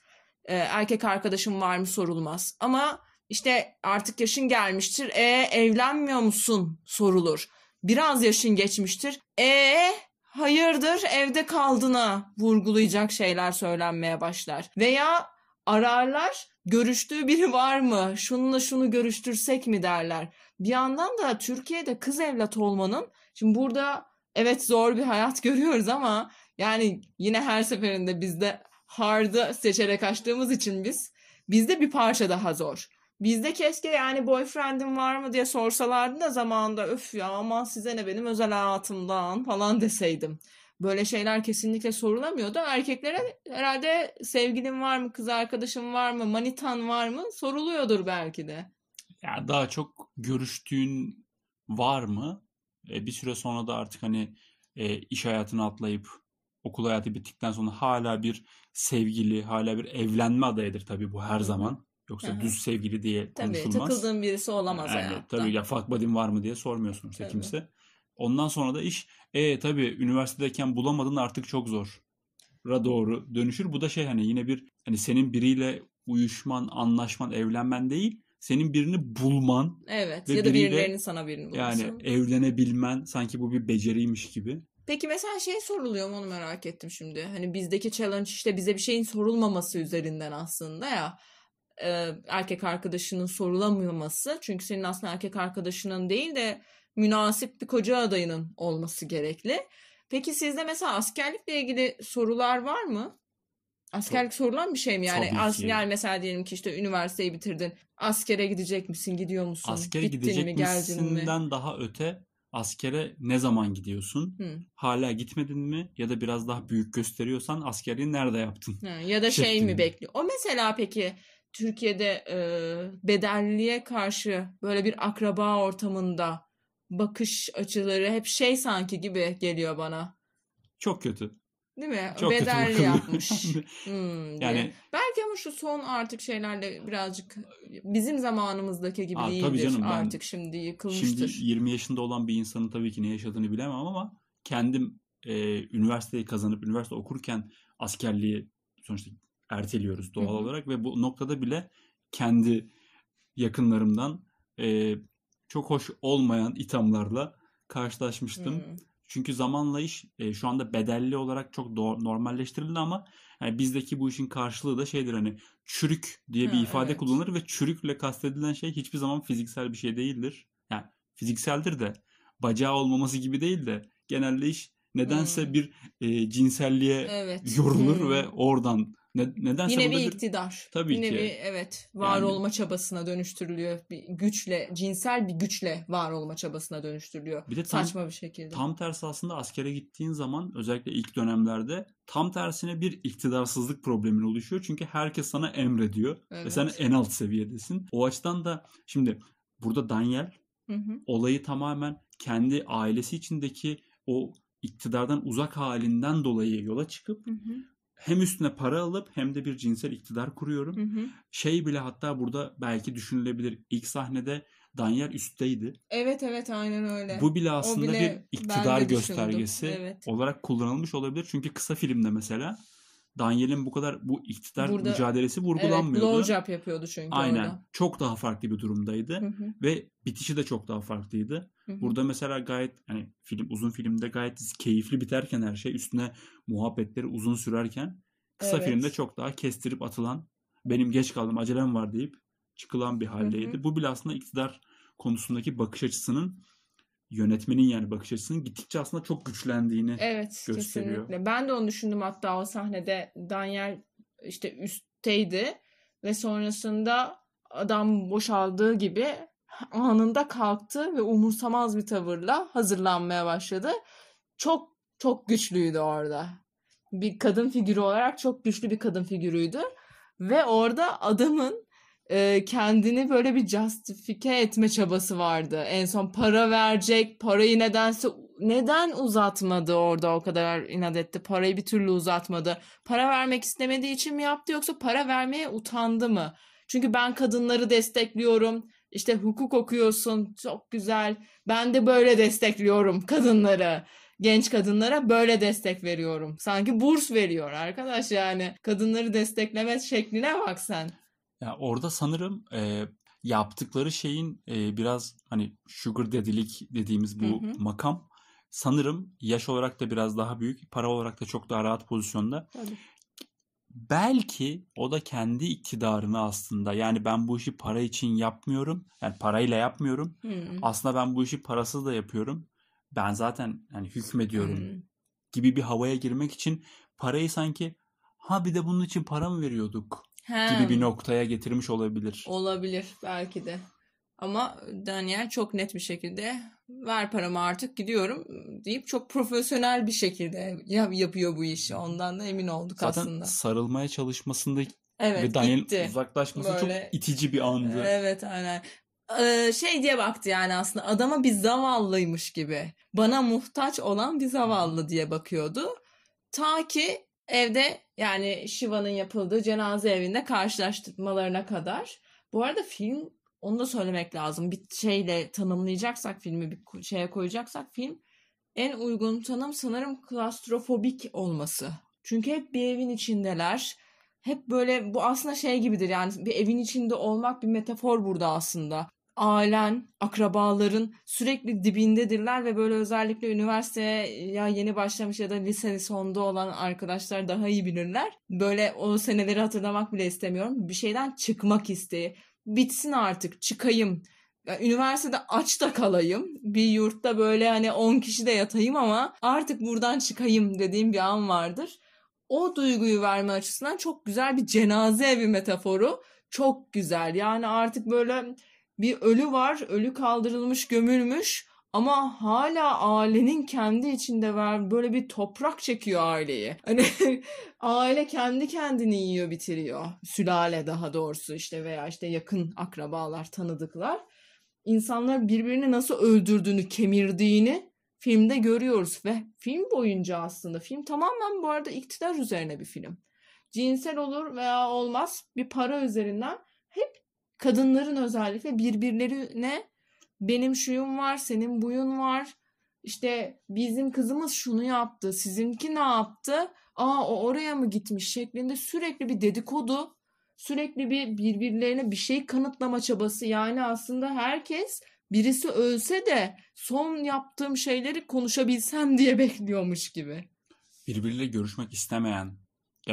A: Ee, erkek arkadaşım var mı sorulmaz. Ama işte artık yaşın gelmiştir. E evlenmiyor musun sorulur. Biraz yaşın geçmiştir. E hayırdır evde kaldığına vurgulayacak şeyler söylenmeye başlar. Veya ararlar görüştüğü biri var mı? Şununla şunu görüştürsek mi derler. Bir yandan da Türkiye'de kız evlat olmanın şimdi burada evet zor bir hayat görüyoruz ama yani yine her seferinde bizde hard'ı seçerek açtığımız için biz bizde bir parça daha zor. Bizde keşke yani boyfriend'im var mı diye sorsalardı da zamanında öf ya aman size ne benim özel hayatımdan falan deseydim. Böyle şeyler kesinlikle sorulamıyordu. Erkeklere herhalde sevgilin var mı, kız arkadaşın var mı, manitan var mı soruluyordur belki de.
B: Ya daha çok görüştüğün var mı? E, bir süre sonra da artık hani e, iş hayatına atlayıp okul hayatı bittikten sonra hala bir sevgili, hala bir evlenme adayıdır tabii bu her zaman. Yoksa düz sevgili diye
A: Tabii
B: konuşulmaz.
A: takıldığın birisi olamaz
B: Yani
A: hayatta.
B: tabii ya fuck buddy'm var mı diye sormuyorsun işte
A: Tabii.
B: kimse. Ondan sonra da iş e tabii üniversitedeyken bulamadın artık çok zor. Ra doğru dönüşür. Bu da şey hani yine bir hani senin biriyle uyuşman, anlaşman, evlenmen değil. Senin birini bulman
A: Evet
B: Ve
A: ya da
B: biriyle-
A: birilerinin sana birini bulması.
B: yani evlenebilmen sanki bu bir beceriymiş gibi.
A: Peki mesela şey soruluyor mu onu merak ettim şimdi. Hani bizdeki challenge işte bize bir şeyin sorulmaması üzerinden aslında ya. Ee, erkek arkadaşının sorulamaması. Çünkü senin aslında erkek arkadaşının değil de münasip bir koca adayının olması gerekli. Peki sizde mesela askerlikle ilgili sorular var mı? Askerlik sorulan bir şey mi yani?
B: Tabii
A: As,
B: ki.
A: yani mesela diyelim ki işte üniversiteyi bitirdin. Askere gidecek misin? Gidiyor musun?
B: Askere
A: Gittin
B: gidecek
A: mi? Geldin mi?
B: misinden daha öte askere ne zaman gidiyorsun?
A: Hı.
B: Hala gitmedin mi? Ya da biraz daha büyük gösteriyorsan askerliği nerede yaptın?
A: Ha, ya da şey mi bekliyor? O mesela peki Türkiye'de e, bedelliye karşı böyle bir akraba ortamında bakış açıları hep şey sanki gibi geliyor bana.
B: Çok kötü.
A: Değil mi?
B: Çok
A: Bedelli yapmış. Hmm, diye.
B: Yani
A: Belki ama şu son artık şeylerle birazcık bizim zamanımızdaki gibi
B: Aa, tabii canım,
A: artık şimdi yıkılmıştır.
B: Şimdi 20 yaşında olan bir insanın tabii ki ne yaşadığını bilemem ama kendim e, üniversiteyi kazanıp üniversite okurken askerliği sonuçta erteliyoruz doğal
A: Hı hı.
B: olarak ve bu noktada bile kendi yakınlarımdan e, çok hoş olmayan ithamlarla karşılaşmıştım.
A: Hmm.
B: Çünkü zamanla iş e, şu anda bedelli olarak çok do- normalleştirildi ama yani bizdeki bu işin karşılığı da şeydir hani çürük diye bir
A: Ha,
B: ifade
A: evet.
B: kullanılır ve çürükle kastedilen şey hiçbir zaman fiziksel bir şey değildir. Yani fizikseldir de bacağı olmaması gibi değil de genelde iş nedense
A: Hmm.
B: bir e, cinselliğe
A: Evet.
B: yorulur
A: Hmm.
B: ve oradan ne- nedense
A: Yine bir iktidar.
B: Tabii
A: Yine
B: ki.
A: bir evet var
B: Yani-
A: olma çabasına dönüştürülüyor. Bir güçle, cinsel bir güçle var olma çabasına dönüştürülüyor.
B: bir de tam,
A: Saçma bir şekilde.
B: tam tersi aslında askere gittiğin zaman özellikle ilk dönemlerde tam tersine bir iktidarsızlık problemin oluşuyor. Çünkü herkes sana emrediyor ve
A: Evet.
B: sen en alt seviyedesin. O açıdan da şimdi burada Daniel
A: Hı hı.
B: olayı tamamen kendi ailesi içindeki o iktidardan uzak halinden dolayı yola çıkıp
A: Hı hı.
B: Hem üstüne para alıp hem de bir cinsel iktidar kuruyorum.
A: Hı hı.
B: Şey bile hatta burada belki düşünülebilir. İlk sahnede Daniel üstteydi.
A: Evet evet aynen öyle.
B: Bu bile
A: O
B: aslında
A: bile
B: bir iktidar göstergesi
A: Evet.
B: olarak kullanılmış olabilir. Çünkü kısa filmde mesela Daniel'in bu kadar bu iktidar
A: Burada-
B: mücadelesi
A: Evet,
B: vurgulanmıyordu.
A: blowjob yapıyordu çünkü
B: Aynen.
A: orada.
B: Çok daha farklı bir durumdaydı
A: Hı hı.
B: ve bitişi de çok daha farklıydı.
A: Hı hı.
B: Burada mesela gayet hani film uzun filmde gayet keyifli biterken her şey üstüne muhabbetleri uzun sürerken kısa
A: Evet.
B: filmde çok daha kestirip atılan benim geç kaldım acelem var deyip çıkılan bir haldeydi.
A: hı.
B: Bu bile aslında iktidar konusundaki bakış açısının yönetmenin yani bakış açısının gittikçe aslında çok güçlendiğini
A: Evet
B: gösteriyor.
A: kesinlikle. Ben de onu düşündüm hatta o sahnede Daniel işte üstteydi ve sonrasında adam boşaldığı gibi anında kalktı ve umursamaz bir tavırla hazırlanmaya başladı. Çok çok güçlüydü orada. Bir kadın figürü olarak çok güçlü bir kadın figürüydü. Ve orada adamın e, kendini böyle bir justifike etme çabası vardı. En son para verecek, parayı nedense neden uzatmadı orada o kadar inat etti. Parayı bir türlü uzatmadı. Para vermek istemediği için mi yaptı yoksa para vermeye utandı mı? Çünkü ben kadınları destekliyorum. İşte hukuk okuyorsun. Çok güzel. Ben de böyle destekliyorum kadınları. Genç kadınlara böyle destek veriyorum. Sanki burs veriyor arkadaş yani. Kadınları destekleme şekline bak sen.
B: Ya orada sanırım e, yaptıkları şeyin e, biraz hani sugar daddy'lik dediğimiz bu
A: Hı hı.
B: makam sanırım yaş olarak da biraz daha büyük, para olarak da çok daha rahat pozisyonda.
A: Tabii.
B: Belki o da kendi iktidarını aslında yani ben bu işi para için yapmıyorum. Yani parayla yapmıyorum.
A: Hmm.
B: Aslında ben bu işi parasız da yapıyorum. Ben zaten hani hükmediyorum
A: Hmm.
B: gibi bir havaya girmek için parayı sanki ha bir de bunun için para mı veriyorduk
A: Hem.
B: gibi bir noktaya getirmiş olabilir.
A: Olabilir belki de. Ama Daniel çok net bir şekilde ver paramı artık gidiyorum deyip çok profesyonel bir şekilde yap- yapıyor bu işi. Ondan da emin olduk
B: Zaten
A: aslında.
B: sarılmaya çalışmasında
A: Evet
B: ve Daniel'in
A: gitti.
B: uzaklaşması
A: Böyle-
B: çok itici bir andı.
A: Evet aynen. Ee, şey diye baktı yani aslında adama bir zavallıymış gibi. Bana muhtaç olan bir zavallı diye bakıyordu. Ta ki evde yani Shiva'nın yapıldığı cenaze evinde karşılaştırmalarına kadar. Bu arada film onu da söylemek lazım. Bir şeyle tanımlayacaksak filmi bir şeye koyacaksak film en uygun tanım sanırım klastrofobik olması. Çünkü hep bir evin içindeler. Hep böyle bu aslında şey gibidir yani bir evin içinde olmak bir metafor burada aslında. Ailen, akrabaların sürekli dibindedirler ve böyle özellikle üniversiteye ya yeni başlamış ya da lise sonunda olan arkadaşlar daha iyi bilirler. Böyle o seneleri hatırlamak bile istemiyorum. Bir şeyden çıkmak isteği. Bitsin artık çıkayım. Ya, üniversitede aç da kalayım. Bir yurtta böyle hani 10 kişi de yatayım ama artık buradan çıkayım dediğim bir an vardır o duyguyu verme açısından çok güzel bir cenaze evi metaforu. Çok güzel. Yani artık böyle bir ölü var. Ölü kaldırılmış, gömülmüş. Ama hala ailenin kendi içinde var. Böyle bir toprak çekiyor aileyi. Hani aile kendi kendini yiyor, bitiriyor. Sülale daha doğrusu işte veya işte yakın akrabalar, tanıdıklar. İnsanlar birbirini nasıl öldürdüğünü, kemirdiğini filmde görüyoruz ve film boyunca aslında film tamamen bu arada iktidar üzerine bir film. Cinsel olur veya olmaz bir para üzerinden hep kadınların özellikle birbirlerine benim şuyum var, senin buyun var. İşte bizim kızımız şunu yaptı, sizinki ne yaptı? Aa o oraya mı gitmiş şeklinde sürekli bir dedikodu, sürekli bir birbirlerine bir şey kanıtlama çabası. Yani aslında herkes birisi ölse de son yaptığım şeyleri konuşabilsem diye bekliyormuş gibi.
B: Birbiriyle görüşmek istemeyen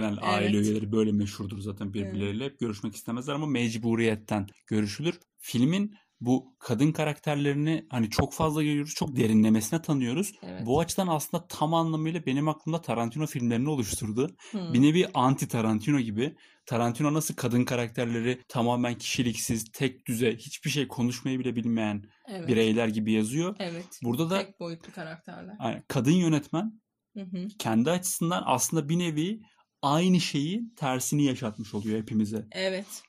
B: genel aile
A: Evet.
B: üyeleri böyle meşhurdur zaten birbirleriyle. Hep görüşmek istemezler ama mecburiyetten görüşülür. Filmin bu kadın karakterlerini hani çok fazla görüyoruz, çok derinlemesine tanıyoruz.
A: Evet.
B: Bu açıdan aslında tam anlamıyla benim aklımda Tarantino filmlerini oluşturdu.
A: Hmm.
B: Bir nevi anti Tarantino gibi. Tarantino nasıl kadın karakterleri tamamen kişiliksiz, tek düze, hiçbir şey konuşmayı bile bilmeyen
A: evet.
B: bireyler gibi yazıyor.
A: Evet.
B: Burada da
A: Tek boyutlu karakterler.
B: yani kadın yönetmen
A: Hı hı.
B: kendi açısından aslında bir nevi aynı şeyi tersini yaşatmış oluyor hepimize.
A: Evet.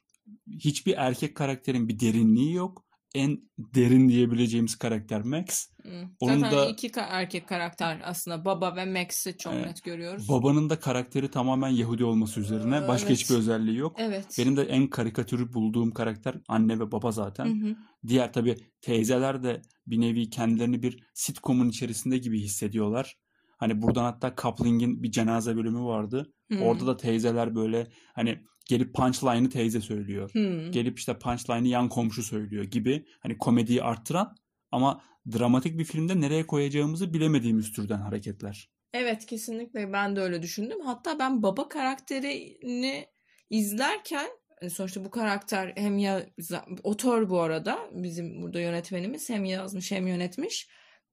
B: Hiçbir erkek karakterin bir derinliği yok. En derin diyebileceğimiz karakter Max.
A: Hı.
B: Onun
A: Zaten
B: da-
A: iki ka- erkek karakter aslında baba ve Max'i çok
B: Evet.
A: net görüyoruz.
B: Babanın da karakteri tamamen Yahudi olması üzerine. Başka
A: Evet.
B: hiçbir özelliği yok.
A: Evet.
B: Benim de en karikatürü bulduğum karakter anne ve baba zaten.
A: Hı hı.
B: Diğer tabii teyzeler de bir nevi kendilerini bir sitcomun içerisinde gibi hissediyorlar. Hani buradan hatta Coupling'in bir cenaze bölümü vardı.
A: Hı.
B: Orada da teyzeler böyle hani gelip punchline'ı teyze söylüyor.
A: Hı.
B: Gelip işte punchline'ı yan komşu söylüyor gibi. Hani komediyi arttıran ama dramatik bir filmde nereye koyacağımızı bilemediğimiz türden hareketler.
A: Evet kesinlikle ben de öyle düşündüm. Hatta ben baba karakterini izlerken e, sonuçta bu karakter hem ya otör bu arada bizim burada yönetmenimiz hem yazmış hem yönetmiş.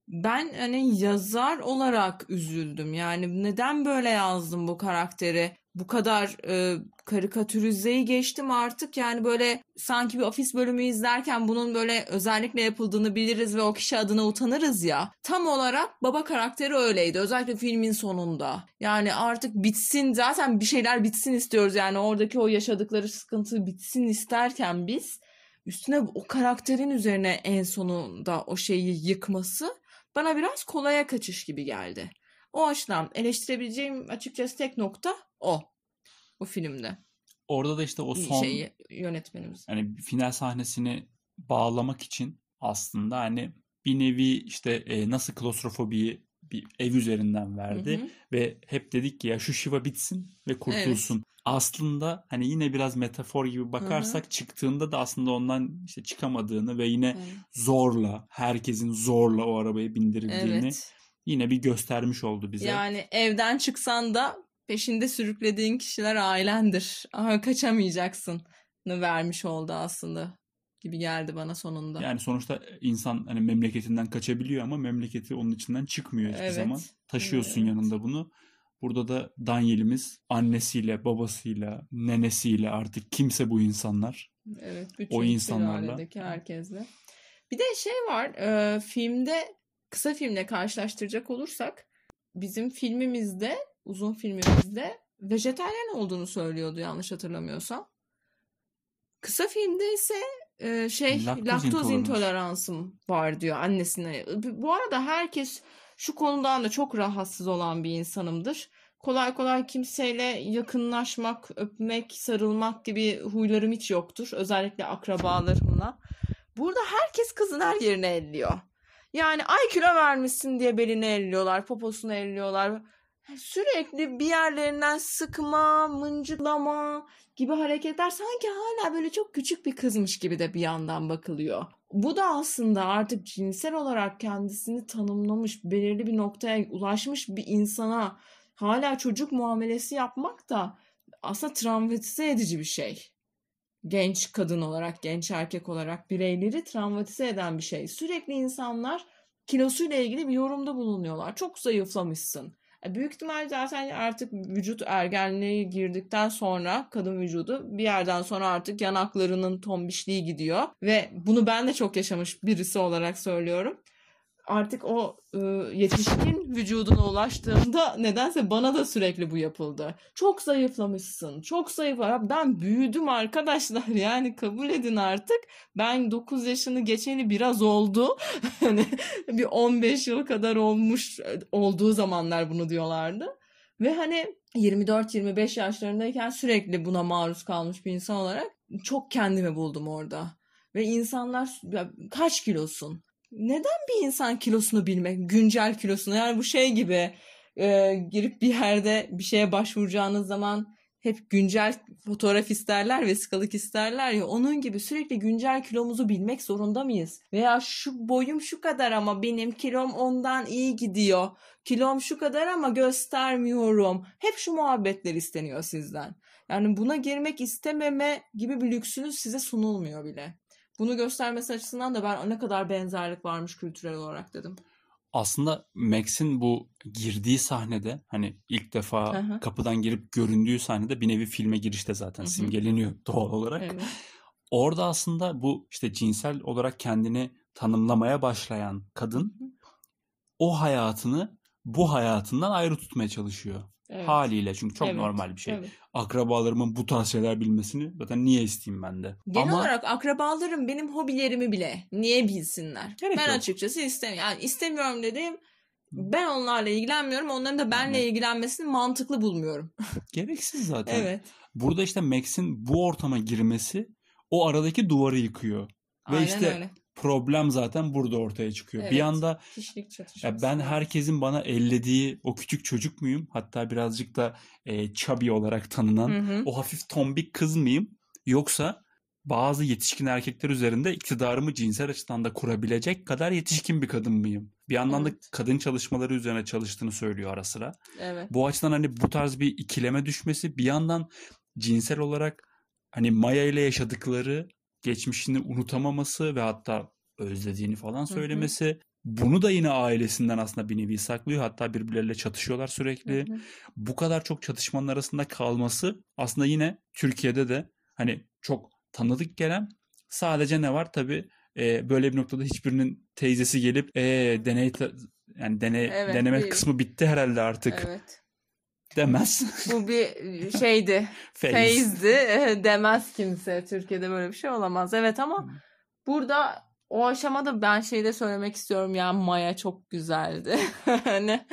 A: Ben hani yazar olarak üzüldüm. Yani neden böyle yazdım bu karakteri? bu kadar e, karikatürizeyi geçtim artık yani böyle sanki bir ofis bölümü izlerken bunun böyle özellikle yapıldığını biliriz ve o kişi adına utanırız ya. Tam olarak baba karakteri öyleydi özellikle filmin sonunda. Yani artık bitsin zaten bir şeyler bitsin istiyoruz yani oradaki o yaşadıkları sıkıntı bitsin isterken biz üstüne o karakterin üzerine en sonunda o şeyi yıkması bana biraz kolaya kaçış gibi geldi. O açıdan eleştirebileceğim açıkçası tek nokta o. O filmde.
B: Orada da işte o son
A: şeyi yönetmenimiz.
B: hani final sahnesini bağlamak için aslında hani bir nevi işte e, nasıl klostrofobiyi bir ev üzerinden verdi
A: Hı hı.
B: ve hep dedik ki ya şu şiva bitsin ve kurtulsun. Aslında hani yine biraz metafor gibi bakarsak çıktığında da aslında ondan işte çıkamadığını ve yine
A: Evet.
B: zorla herkesin zorla o arabaya bindirildiğini
A: Evet.
B: yine bir göstermiş oldu bize.
A: Yani evden çıksan da peşinde sürüklediğin kişiler ailendir. Aha, kaçamayacaksın vermiş oldu aslında gibi geldi bana sonunda.
B: Yani sonuçta insan hani memleketinden kaçabiliyor ama memleketi onun içinden çıkmıyor hiçbir
A: Evet.
B: zaman. Taşıyorsun
A: Evet.
B: yanında bunu. Burada da Daniel'imiz annesiyle, babasıyla, nenesiyle artık kimse bu insanlar.
A: Evet, bütün
B: O insanlarla.
A: herkesle. Bir de şey var, e, filmde kısa filmle karşılaştıracak olursak bizim filmimizde, uzun filmimizde vejetaryen olduğunu söylüyordu yanlış hatırlamıyorsam. Kısa filmde ise e, şey
B: Laktoz
A: laktoz,
B: intoleransı.
A: intoleransım var diyor annesine. Bu arada herkes şu konudan da çok rahatsız olan bir insanımdır. Kolay kolay kimseyle yakınlaşmak, öpmek, sarılmak gibi huylarım hiç yoktur. Özellikle akrabalarımla. Burada herkes kızın her yerine elliyor. Yani ay kilo vermişsin diye belini elliyorlar, poposunu elliyorlar. Sürekli bir yerlerinden sıkma, mıncıklama gibi hareketler sanki hala böyle çok küçük bir kızmış gibi de bir yandan bakılıyor. Bu da aslında artık cinsel olarak kendisini tanımlamış, belirli bir noktaya ulaşmış bir insana hala çocuk muamelesi yapmak da aslında travmatize edici bir şey. Genç kadın olarak, genç erkek olarak bireyleri travmatize eden bir şey. Sürekli insanlar kilosuyla ilgili bir yorumda bulunuyorlar. Çok zayıflamışsın. E, Büyük ihtimal zaten artık vücut ergenliğe girdikten sonra kadın vücudu bir yerden sonra artık yanaklarının tombişliği gidiyor. Ve bunu ben de çok yaşamış birisi olarak söylüyorum. Artık o e, yetişkin vücuduna ulaştığımda nedense bana da sürekli bu yapıldı. Çok zayıflamışsın. Çok zayıf. Ben büyüdüm arkadaşlar. Yani kabul edin artık. Ben 9 yaşını geçeni biraz oldu. Hani bir 15 yıl kadar olmuş olduğu zamanlar bunu diyorlardı. Ve hani 24-25 yaşlarındayken sürekli buna maruz kalmış bir insan olarak çok kendimi buldum orada. Ve insanlar kaç kilosun? Neden bir insan kilosunu bilmek, güncel kilosunu? Yani bu şey gibi e, girip bir yerde bir şeye başvuracağınız zaman hep güncel fotoğraf isterler, vesikalık isterler ya onun gibi sürekli güncel kilomuzu bilmek zorunda mıyız? Veya şu boyum şu kadar ama benim kilom ondan iyi gidiyor. Kilom şu kadar ama göstermiyorum. Hep şu muhabbetler isteniyor sizden. Yani buna girmek istememe gibi bir lüksünüz size sunulmuyor bile. Bunu göstermesi açısından da ben ne kadar benzerlik varmış kültürel olarak dedim.
B: Aslında Max'in bu girdiği sahnede hani ilk defa
A: hı.
B: kapıdan girip göründüğü sahnede bir nevi filme girişte zaten simgeleniyor doğal olarak.
A: Evet.
B: Orada aslında bu işte cinsel olarak kendini tanımlamaya başlayan kadın o hayatını bu hayatından ayrı tutmaya çalışıyor.
A: Evet.
B: Haliyle çünkü çok
A: Evet,
B: normal bir şey.
A: evet.
B: Akrabalarımın bu tarz şeyler bilmesini zaten niye isteyeyim ben de.
A: Genel
B: Ama
A: olarak akrabalarım benim hobilerimi bile niye bilsinler?
B: Gerek
A: ben
B: yok.
A: açıkçası istemiyorum. Yani istemiyorum dediğim ben onlarla ilgilenmiyorum. Onların da benle
B: Evet.
A: ilgilenmesini mantıklı bulmuyorum.
B: gereksiz zaten.
A: Evet.
B: Burada işte Max'in bu ortama girmesi o aradaki duvarı yıkıyor. Ve
A: Aynen
B: işte
A: öyle.
B: Problem zaten burada ortaya çıkıyor. Bir
A: Evet.
B: anda
A: Kişilik çatışması.
B: ya ben herkesin bana ellediği o küçük çocuk muyum? Hatta birazcık da e, chubby olarak tanınan
A: Hı hı.
B: o hafif tombik kız mıyım? Yoksa bazı yetişkin erkekler üzerinde iktidarımı cinsel açıdan da kurabilecek kadar yetişkin bir kadın mıyım? Bir yandan da
A: Evet.
B: kadın çalışmaları üzerine çalıştığını söylüyor ara sıra.
A: Evet.
B: Bu açıdan hani bu tarz bir ikileme düşmesi bir yandan cinsel olarak hani Maya ile yaşadıkları geçmişini unutamaması ve hatta özlediğini falan
A: hı.
B: söylemesi Bunu da yine ailesinden aslında bir nevi saklıyor. Hatta birbirleriyle çatışıyorlar sürekli.
A: Hı hı.
B: Bu kadar çok çatışmanın arasında kalması aslında yine Türkiye'de de hani çok tanıdık gelen sadece ne var tabii e, böyle bir noktada hiçbirinin teyzesi gelip e, deney yani deney
A: Evet,
B: deneme
A: bir-
B: kısmı bitti herhalde artık
A: Evet.
B: Demez.
A: Bu bir şeydi.
B: Feyz.
A: Feyzdi eh, demez kimse. Türkiye'de böyle bir şey olamaz. Evet ama burada o aşamada ben şeyi de söylemek istiyorum ya Maya çok güzeldi. Hani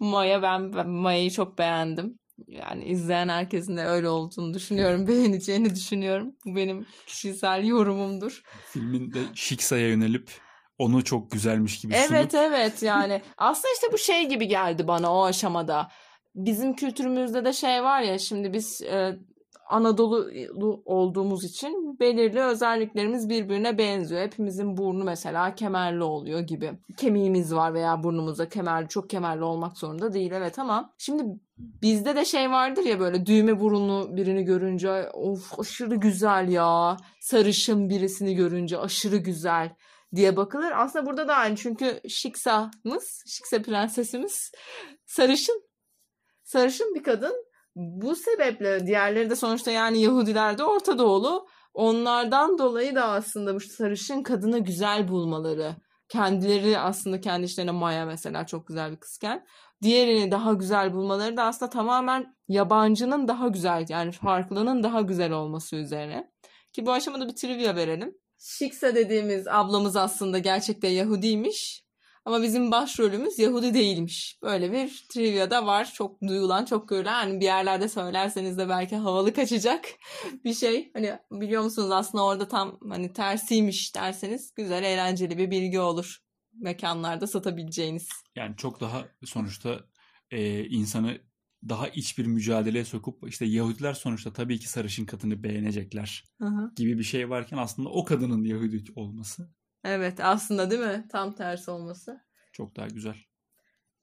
A: Maya ben, ben Maya'yı çok beğendim. Yani izleyen herkesin de öyle olduğunu düşünüyorum. Beğeneceğini düşünüyorum. Bu benim kişisel yorumumdur.
B: Filmin de Şiksa'ya yönelip onu çok güzelmiş gibi sunup
A: Evet evet yani aslında işte bu şey gibi geldi bana o aşamada. Bizim kültürümüzde de şey var ya şimdi biz e, Anadolu olduğumuz için belirli özelliklerimiz birbirine benziyor. Hepimizin burnu mesela kemerli oluyor gibi. Kemiğimiz var veya burnumuzda kemerli çok kemerli olmak zorunda değil evet ama şimdi bizde de şey vardır ya böyle düğme burunlu birini görünce of aşırı güzel ya. Sarışın birisini görünce aşırı güzel diye bakılır. Aslında burada da aynı çünkü Şiksa'mız, Şiksa prensesimiz sarışın. Sarışın bir kadın. Bu sebeple diğerleri de sonuçta yani Yahudiler de Orta Doğulu. Onlardan dolayı da aslında bu sarışın kadını güzel bulmaları. Kendileri aslında kendi işlerine Maya mesela çok güzel bir kızken. Diğerini daha güzel bulmaları da aslında tamamen yabancının daha güzel yani farklının daha güzel olması üzerine. Ki bu aşamada bir trivia verelim. Şiksa dediğimiz ablamız aslında gerçekten Yahudiymiş. Ama bizim başrolümüz Yahudi değilmiş. Böyle bir trivia da var. Çok duyulan, çok görülen. Hani bir yerlerde söylerseniz de belki havalı kaçacak bir şey. Hani biliyor musunuz aslında orada tam hani tersiymiş derseniz güzel, eğlenceli bir bilgi olur. Mekanlarda satabileceğiniz.
B: yani çok daha sonuçta e, insanı daha iç bir mücadeleye sokup işte Yahudiler sonuçta tabii ki sarışın kadını beğenecekler
A: Hı hı.
B: gibi bir şey varken aslında o kadının Yahudi olması
A: Evet aslında değil mi? Tam tersi olması.
B: çok daha güzel.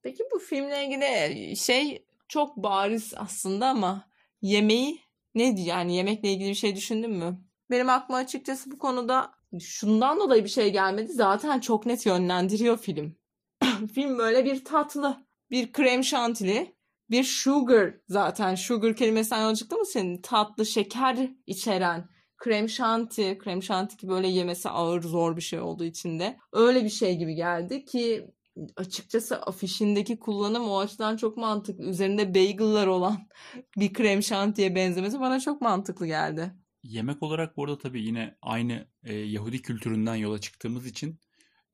A: Peki bu filmle ilgili şey çok bariz aslında ama yemeği ne yani yemekle ilgili bir şey düşündün mü? Benim aklıma açıkçası bu konuda şundan dolayı bir şey gelmedi. Zaten çok net yönlendiriyor film. film böyle bir tatlı, bir krem şantili, bir sugar zaten. Sugar kelimesinden yola çıktı mı senin? Tatlı, şeker içeren krem şanti, krem şanti ki böyle yemesi ağır zor bir şey olduğu için de. Öyle bir şey gibi geldi ki açıkçası afişindeki kullanım o açıdan çok mantıklı. Üzerinde bagel'lar olan bir krem şantiye benzemesi bana çok mantıklı geldi.
B: Yemek olarak bu arada tabii yine aynı e, Yahudi kültüründen yola çıktığımız için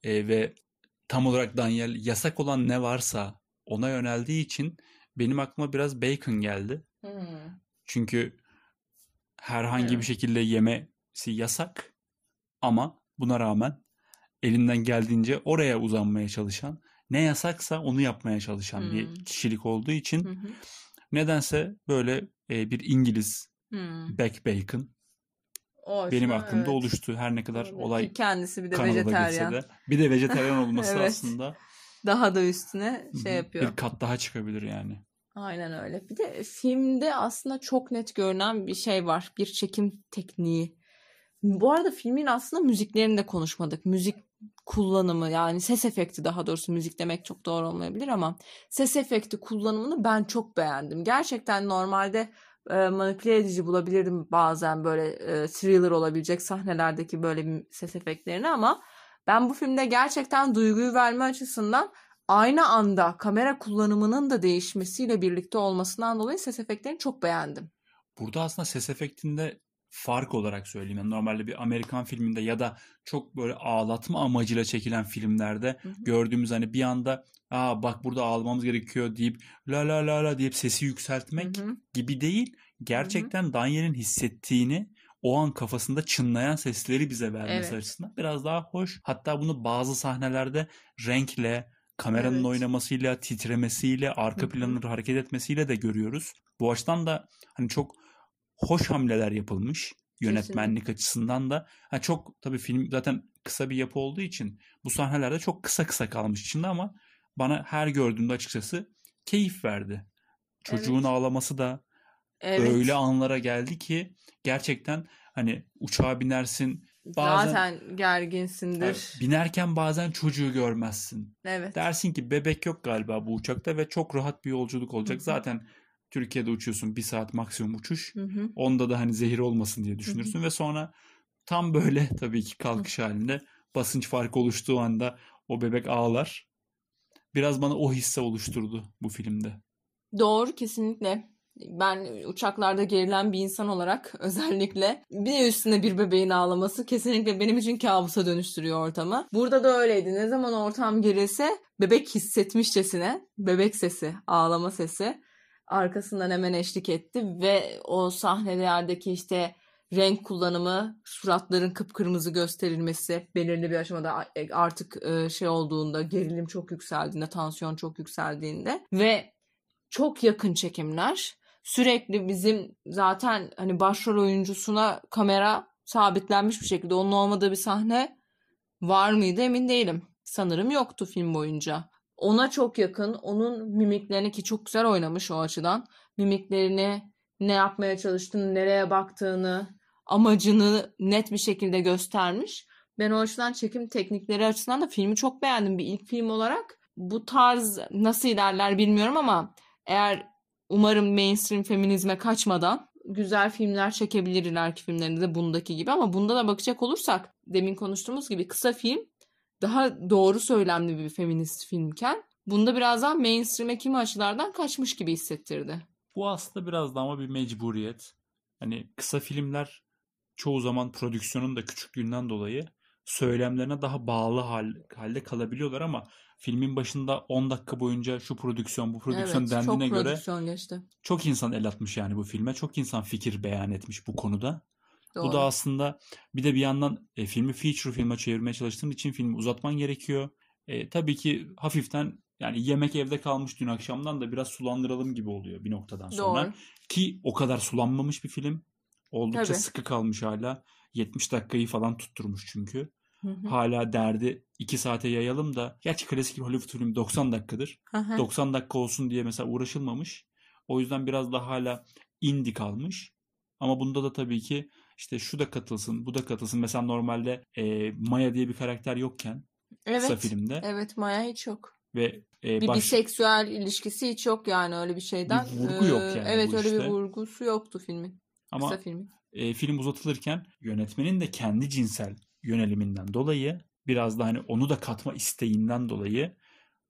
B: e, ve tam olarak Daniel yasak olan ne varsa ona yöneldiği için benim aklıma biraz bacon geldi. Çünkü herhangi
A: Evet.
B: bir şekilde yemesi yasak ama buna rağmen elinden geldiğince oraya uzanmaya çalışan, ne yasaksa onu yapmaya çalışan
A: Hmm.
B: bir kişilik olduğu için
A: Hı hı.
B: nedense böyle e, bir İngiliz
A: Hmm.
B: back bacon
A: O
B: benim aklımda
A: evet.
B: oluştu. Her ne kadar
A: Olabilir.
B: olay
A: kendisi bir de
B: Kanada geçse
A: vejetaryen.
B: de. Bir de vejetaryen olması
A: Evet.
B: aslında
A: Daha da üstüne şey yapıyor.
B: bir kat daha çıkabilir yani.
A: Aynen öyle. Bir de filmde aslında çok net görünen bir şey var. Bir çekim tekniği. Bu arada filmin aslında müziklerini de konuşmadık. Müzik kullanımı yani ses efekti daha doğrusu müzik demek çok doğru olmayabilir ama ses efekti kullanımını ben çok beğendim. Gerçekten normalde e, manipüle edici bulabilirdim bazen böyle e, thriller olabilecek sahnelerdeki böyle ses efektlerini ama ben bu filmde gerçekten duyguyu verme açısından aynı anda kamera kullanımının da değişmesiyle birlikte olmasından dolayı ses efektlerini çok beğendim.
B: Burada aslında ses efektinde fark olarak söyleyeyim. Yani normalde bir Amerikan filminde ya da çok böyle ağlatma amacıyla çekilen filmlerde
A: Hı hı.
B: gördüğümüz hani bir anda aa bak burada ağlamamız gerekiyor deyip la la la la deyip sesi yükseltmek
A: Hı hı.
B: gibi değil. Gerçekten Daniel'in hissettiğini o an kafasında çınlayan sesleri bize vermesi
A: Evet.
B: açısından biraz daha hoş. Hatta bunu bazı sahnelerde renkle, kameranın
A: Evet.
B: oynamasıyla, titremesiyle, arka planın hareket etmesiyle de görüyoruz. Bu açıdan da hani çok hoş hamleler yapılmış yönetmenlik açısından da. Ha çok tabii film zaten kısa bir yapı olduğu için bu sahnelerde çok kısa kısa kalmış içinde ama bana her gördüğümde açıkçası keyif verdi. Çocuğun
A: Evet.
B: ağlaması da
A: Evet.
B: öyle anlara geldi ki gerçekten hani uçağa binersin Bazen
A: Zaten gerginsindir.
B: evet, binerken bazen çocuğu görmezsin.
A: Evet.
B: Dersin ki bebek yok galiba bu uçakta ve çok rahat bir yolculuk olacak.
A: hı.
B: Zaten Türkiye'de uçuyorsun bir saat maksimum uçuş.
A: Hı hı.
B: Onda da hani zehir olmasın diye düşünürsün ve sonra tam böyle tabii ki kalkış halinde basınç farkı oluştuğu anda o bebek ağlar. Biraz bana o hisse oluşturdu bu filmde.
A: Doğru kesinlikle. Ben uçaklarda gerilen bir insan olarak özellikle bir de üstüne bir bebeğin ağlaması kesinlikle benim için kabusa dönüştürüyor ortamı. Burada da öyleydi. Ne zaman ortam gerilse bebek hissetmişçesine bebek sesi, ağlama sesi arkasından hemen eşlik etti ve o sahnelerdeki işte renk kullanımı, suratların kıpkırmızı gösterilmesi belirli bir aşamada artık e, şey olduğunda, gerilim çok yükseldiğinde, tansiyon çok yükseldiğinde ve çok yakın çekimler. Sürekli bizim zaten hani başrol oyuncusuna kamera sabitlenmiş bir şekilde onun olmadığı bir sahne var mıydı emin değilim. Sanırım yoktu film boyunca. Ona çok yakın, onun mimiklerini ki çok güzel oynamış o açıdan. Mimiklerini, ne yapmaya çalıştığını, nereye baktığını, amacını net bir şekilde göstermiş. Ben o açıdan çekim teknikleri açısından da filmi çok beğendim. Bir ilk film olarak bu tarz nasıl ilerler bilmiyorum ama eğer umarım mainstream feminizme kaçmadan güzel filmler çekebilir ileriki filmlerinde de bundaki gibi ama bunda da bakacak olursak demin konuştuğumuz gibi kısa film daha doğru söylemli bir feminist filmken bunda biraz daha mainstream'e kimi açılardan kaçmış gibi hissettirdi.
B: Bu aslında biraz da ama bir mecburiyet. Hani kısa filmler çoğu zaman prodüksiyonun da küçüklüğünden dolayı söylemlerine daha bağlı hal, halde kalabiliyorlar ama filmin başında 10 dakika boyunca şu prodüksiyon bu prodüksiyon
A: Evet,
B: dendiğine
A: çok
B: göre
A: prodüksiyon geçti.
B: çok insan el atmış yani bu filme. Çok insan fikir beyan etmiş bu konuda. Bu
A: Doğru.
B: da aslında bir de bir yandan e, filmi feature filme çevirmeye çalıştığın için filmi uzatman gerekiyor. E, tabii ki hafiften yani yemek evde kalmış dün akşamdan da biraz sulandıralım gibi oluyor bir noktadan sonra.
A: Doğru.
B: Ki o kadar sulanmamış bir film. Oldukça
A: Tabii.
B: sıkı kalmış hala. 70 dakikayı falan tutturmuş çünkü.
A: Hı hı.
B: Hala derdi 2 saate yayalım da. Gerçi klasik bir Hollywood filmi 90 dakikadır.
A: Hı hı.
B: 90 dakika olsun diye mesela uğraşılmamış. O yüzden biraz da hala indie kalmış. Ama bunda da tabii ki işte şu da katılsın, bu da katılsın. Mesela normalde e, Maya diye bir karakter yokken kısa
A: Evet.
B: filmde
A: Evet Maya hiç yok.
B: ve e,
A: Bir
B: baş-
A: biseksüel ilişkisi hiç yok yani öyle bir şeyden.
B: Bir vurgu yok
A: Ee,
B: yani
A: Evet öyle bir
B: işte.
A: vurgusu yoktu filmin.
B: Ama
A: Kısa filmin.
B: e, film uzatılırken yönetmenin de kendi cinsel yöneliminden dolayı biraz da hani onu da katma isteğinden dolayı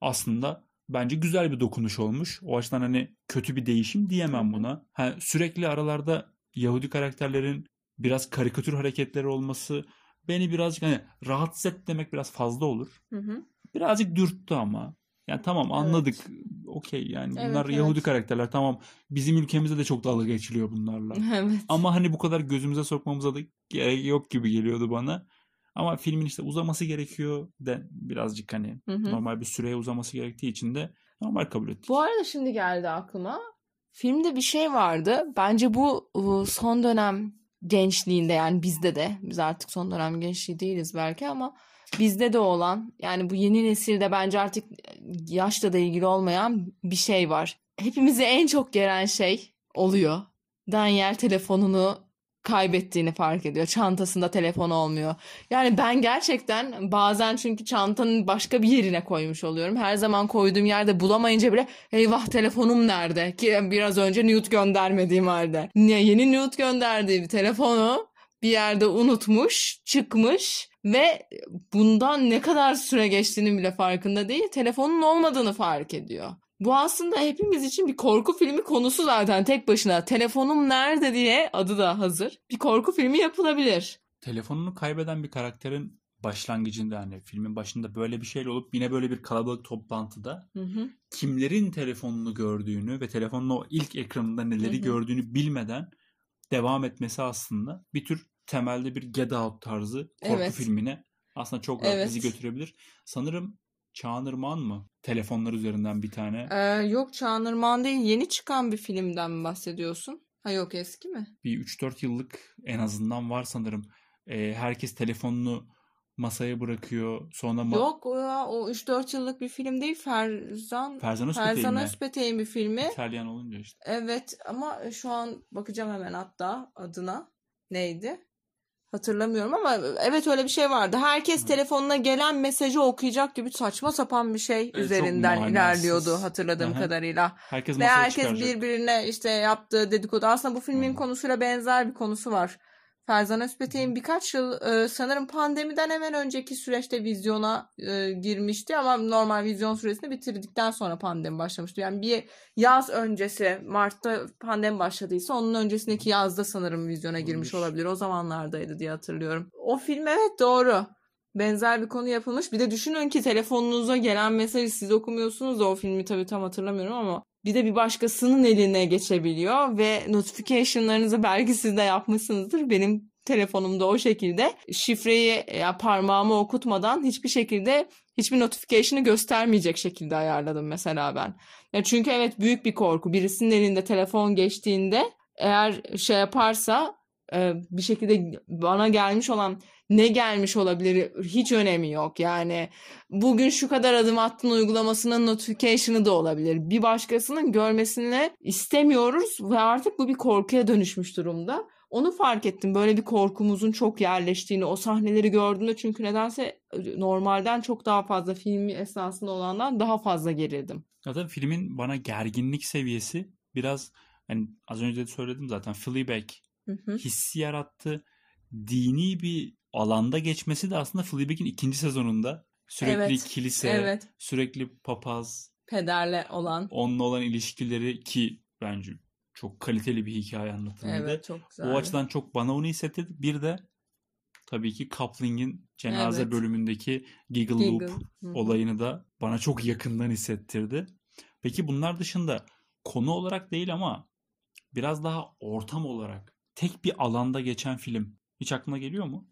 B: aslında bence güzel bir dokunuş olmuş. O açıdan hani kötü bir değişim diyemem buna. Ha, sürekli aralarda Yahudi karakterlerin biraz karikatür hareketleri olması beni birazcık hani rahatsız et demek biraz fazla olur.
A: Hı hı.
B: Birazcık dürttü ama. Yani tamam anladık. Okey yani
A: Evet,
B: bunlar
A: evet.
B: Yahudi karakterler tamam. Bizim ülkemizde de çok dalga geçiliyor bunlarla.
A: Evet.
B: Ama hani bu kadar gözümüze sokmamıza da gerek yok gibi geliyordu bana. Ama filmin işte uzaması gerekiyor de birazcık hani
A: Hı hı.
B: normal bir süreye uzaması gerektiği için de normal kabul ettik.
A: Bu arada şimdi geldi aklıma. Filmde bir şey vardı. Bence bu son dönem gençliğinde yani bizde de biz artık son dönem gençliği değiliz belki ama bizde de olan yani bu yeni nesilde bence artık yaşla da ilgili olmayan bir şey var. Hepimizi en çok geren şey oluyor. Daniel telefonunu kaybettiğini fark ediyor. Çantasında telefon olmuyor. Yani ben gerçekten bazen çünkü çantanın başka bir yerine koymuş oluyorum. Her zaman koyduğum yerde bulamayınca bile eyvah telefonum nerede? Ki biraz önce nude göndermediğim halde. Yeni nude gönderdiği bir telefonu bir yerde unutmuş, çıkmış ve bundan ne kadar süre geçtiğini bile farkında değil. Telefonun olmadığını fark ediyor. Bu aslında hepimiz için bir korku filmi konusu zaten tek başına. Telefonum nerede diye adı da hazır. Bir korku filmi yapılabilir.
B: Telefonunu kaybeden bir karakterin başlangıcında hani filmin başında böyle bir şeyle olup yine böyle bir kalabalık toplantıda
A: Hı hı.
B: kimlerin telefonunu gördüğünü ve telefonun o ilk ekranında neleri
A: Hı hı. gördüğünü
B: bilmeden devam etmesi aslında bir tür temelde bir Get Out tarzı korku
A: Evet.
B: filmine aslında çok rahat
A: Evet.
B: bizi götürebilir. Sanırım Çağan Irmak'ın mı? Telefonlar üzerinden bir tane.
A: Ee, yok Çağınırman değil yeni çıkan bir filmden mi bahsediyorsun? Ha yok eski mi?
B: Bir 3-4 yıllık en azından var sanırım. Ee, herkes telefonunu masaya bırakıyor. Sonra ma-
A: Yok o, ya, o 3-4 yıllık bir film değil Ferzan
B: Ferzan Özpetek'in?
A: Özpetek'in bir filmi.
B: İtalyan olunca işte.
A: Evet ama şu an bakacağım hemen hatta adına. Neydi? Hatırlamıyorum ama evet öyle bir şey vardı. Herkes telefonuna gelen mesajı okuyacak gibi saçma sapan bir şey
B: çok
A: üzerinden ilerliyordu hatırladığım
B: Aha.
A: kadarıyla.
B: Herkes
A: Ve herkes
B: çıkaracak.
A: birbirine işte yaptığı dedikodu. Aslında bu filmin
B: Hmm.
A: konusuyla benzer bir konusu var. Ferzan Özpetek'in birkaç yıl e, sanırım pandemiden hemen önceki süreçte vizyona e, girmişti ama normal vizyon süresini bitirdikten sonra pandemi başlamıştı. Yani bir yaz öncesi Mart'ta pandemi başladıysa onun öncesindeki yazda sanırım vizyona girmiş
B: Olabilir.
A: O zamanlardaydı diye hatırlıyorum. O film evet doğru. Benzer bir konu yapılmış. Bir de düşünün ki telefonunuza gelen mesajı siz okumuyorsunuz da o filmi tabii tam hatırlamıyorum ama bir de bir başkasının eline geçebiliyor ve notification'larınızı belki siz de yapmışsınızdır. Benim telefonumda o şekilde şifreyi ya parmağımı okutmadan hiçbir şekilde hiçbir notification'ı göstermeyecek şekilde ayarladım mesela ben. Ya çünkü evet büyük bir korku. Birisinin elinde telefon geçtiğinde eğer şey yaparsa e, bir şekilde bana gelmiş olan ne gelmiş olabilir hiç önemi yok. Yani bugün şu kadar adım attın uygulamasının notification'ı da olabilir. Bir başkasının görmesini istemiyoruz ve artık bu bir korkuya dönüşmüş durumda. Onu fark ettim. Böyle bir korkumuzun çok yerleştiğini o sahneleri gördüğümde çünkü nedense e, normalden çok daha fazla filmi esnasında olandan daha fazla gerildim.
B: Zaten filmin bana gerginlik seviyesi biraz hani az önce de söyledim zaten Fleabag
A: Hı hı.
B: hissi yarattı. Dini bir alanda geçmesi de aslında Fleabag'in ikinci sezonunda sürekli
A: Evet,
B: kilise,
A: Evet.
B: sürekli papaz,
A: Pederle olan.
B: onunla olan ilişkileri ki bence çok kaliteli bir hikaye anlatımıydı.
A: Evet çok güzel.
B: O açıdan çok bana onu hissettirdi. Bir de tabii ki Coupling'in cenaze
A: Evet.
B: bölümündeki Giggle,
A: Giggle.
B: Loop
A: Hı hı.
B: olayını da bana çok yakından hissettirdi. Peki bunlar dışında konu olarak değil ama biraz daha ortam olarak tek bir alanda geçen film hiç aklına geliyor mu?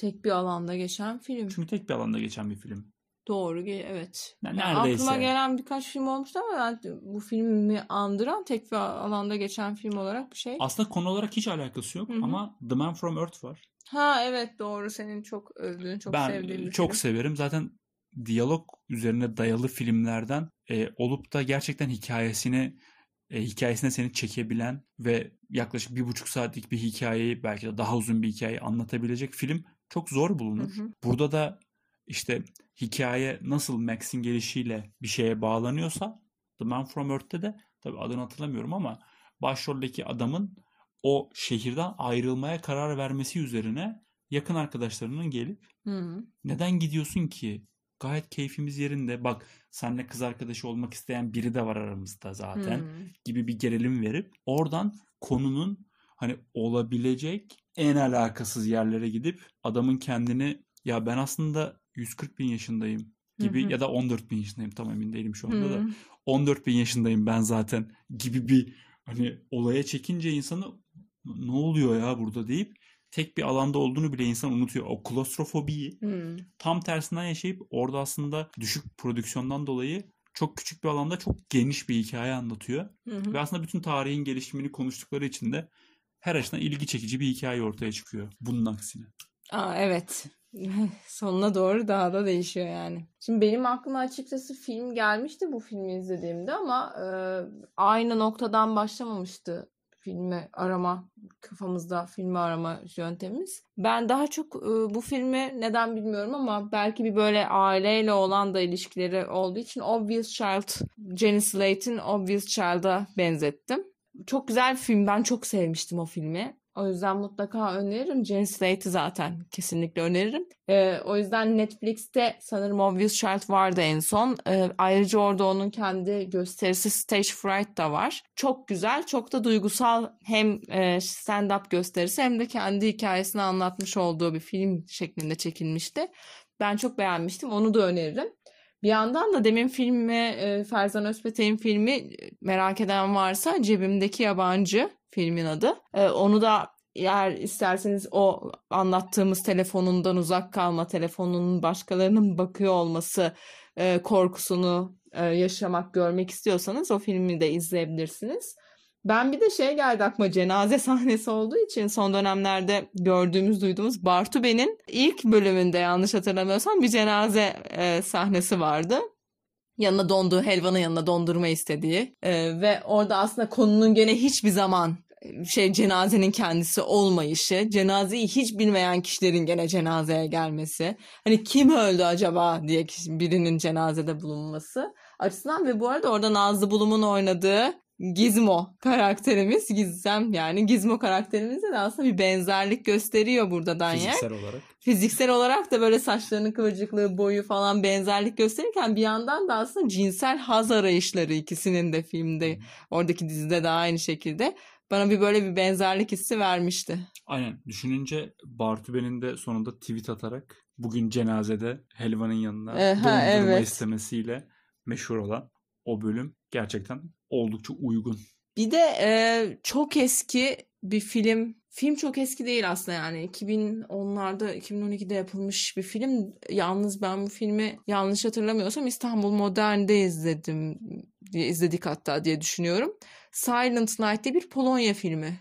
A: Tek bir alanda geçen film.
B: Çünkü tek bir alanda geçen bir film.
A: Doğru evet.
B: Ya
A: Yani
B: neredeyse.
A: aklıma gelen birkaç film olmuştu ama ben bu filmi andıran tek bir alanda geçen film olarak bir şey.
B: Aslında konu olarak hiç alakası yok
A: Hı hı.
B: ama The Man from Earth var.
A: Ha evet doğru senin çok övdüğün çok
B: ben
A: sevdiğin bir
B: çok
A: film.
B: severim. Zaten diyalog üzerine dayalı filmlerden e, olup da gerçekten hikayesini e, hikayesine seni çekebilen ve yaklaşık bir buçuk saatlik bir hikayeyi belki de daha uzun bir hikayeyi anlatabilecek film çok zor bulunur.
A: Hı hı.
B: Burada da işte hikaye nasıl Max'in gelişiyle bir şeye bağlanıyorsa The Man From Earth'te de tabii adını hatırlamıyorum ama başroldeki adamın o şehirden ayrılmaya karar vermesi üzerine yakın arkadaşlarının gelip
A: Hı hı.
B: neden gidiyorsun ki? Gayet keyfimiz yerinde. Bak seninle kız arkadaşı olmak isteyen biri de var aramızda zaten
A: Hı.
B: gibi bir gerilim verip oradan konunun hani olabilecek en alakasız yerlere gidip adamın kendini ya ben aslında 140 bin yaşındayım gibi
A: Hı hı.
B: ya da 14 bin yaşındayım tam emin değilim şu anda da
A: Hı.
B: 14 bin yaşındayım ben zaten gibi bir hani olaya çekince insanı ne oluyor ya burada deyip tek bir alanda olduğunu bile insan unutuyor. O klostrofobiyi tam tersinden yaşayıp orada aslında düşük prodüksiyondan dolayı çok küçük bir alanda çok geniş bir hikaye anlatıyor.
A: Hı hı.
B: Ve aslında bütün tarihin gelişimini konuştukları için de her açıdan ilgi çekici bir hikaye ortaya çıkıyor. Bunun aksine.
A: Aa, evet. Sonuna doğru daha da değişiyor yani. Şimdi benim aklıma açıkçası film gelmişti bu filmi izlediğimde ama e, aynı noktadan başlamamıştı filmi arama kafamızda filmi arama yöntemimiz. Ben daha çok e, bu filmi neden bilmiyorum ama belki bir böyle aileyle olan da ilişkileri olduğu için Obvious Child, Jenny Slate'in Obvious Child'a benzettim. Çok güzel bir film. Ben çok sevmiştim o filmi. O yüzden mutlaka öneririm. Jenny Slate'i zaten kesinlikle öneririm. Ee, o yüzden Netflix'te sanırım Obvious Child vardı en son. Ee, ayrıca orada onun kendi gösterisi Stage Fright da var. Çok güzel, çok da duygusal hem e, stand-up gösterisi hem de kendi hikayesini anlatmış olduğu bir film şeklinde çekilmişti. Ben çok beğenmiştim. Onu da öneririm. Bir yandan da demin filmi e, Ferzan Özpetek'in filmi e, merak eden varsa Cebimdeki Yabancı filmin adı. E, onu da eğer isterseniz o anlattığımız telefonundan uzak kalma, telefonunun başkalarının bakıyor olması korkusunu yaşamak, görmek istiyorsanız o filmi de izleyebilirsiniz. Ben bir de şey geldi aklıma cenaze sahnesi olduğu için son dönemlerde gördüğümüz, duyduğumuz Bartu Ben'in ilk bölümünde yanlış hatırlamıyorsam bir cenaze e, sahnesi vardı. Yanına donduğu helvanın yanına dondurma istediği E, ve orada aslında konunun gene hiçbir zaman şey cenazenin kendisi olmayışı, cenazeyi hiç bilmeyen kişilerin gene cenazeye gelmesi. Hani kim öldü acaba diye birinin cenazede bulunması açısından ve bu arada orada Nazlı Bulum'un oynadığı Gizmo karakterimiz Gizem yani Gizmo karakterimizde de aslında bir benzerlik gösteriyor burada Daniel.
B: Fiziksel olarak.
A: Fiziksel olarak da böyle saçlarının kıvırcıklığı, boyu falan benzerlik gösterirken bir yandan da aslında cinsel haz arayışları ikisinin de filmde, oradaki dizide de aynı şekilde bana bir böyle bir benzerlik hissi vermişti.
B: Aynen. Düşününce Bartube'nin de sonunda tweet atarak bugün cenazede helvanın yanına
A: Eha,
B: dondurma
A: evet.
B: istemesiyle meşhur olan o bölüm gerçekten oldukça uygun.
A: Bir de e, çok eski bir film. Film çok eski değil aslında yani. 2010'larda, 2012'de yapılmış bir film. Yalnız ben bu filmi yanlış hatırlamıyorsam İstanbul Modern'de izledim. diye izledik hatta diye düşünüyorum. Silent Night diye bir Polonya filmi.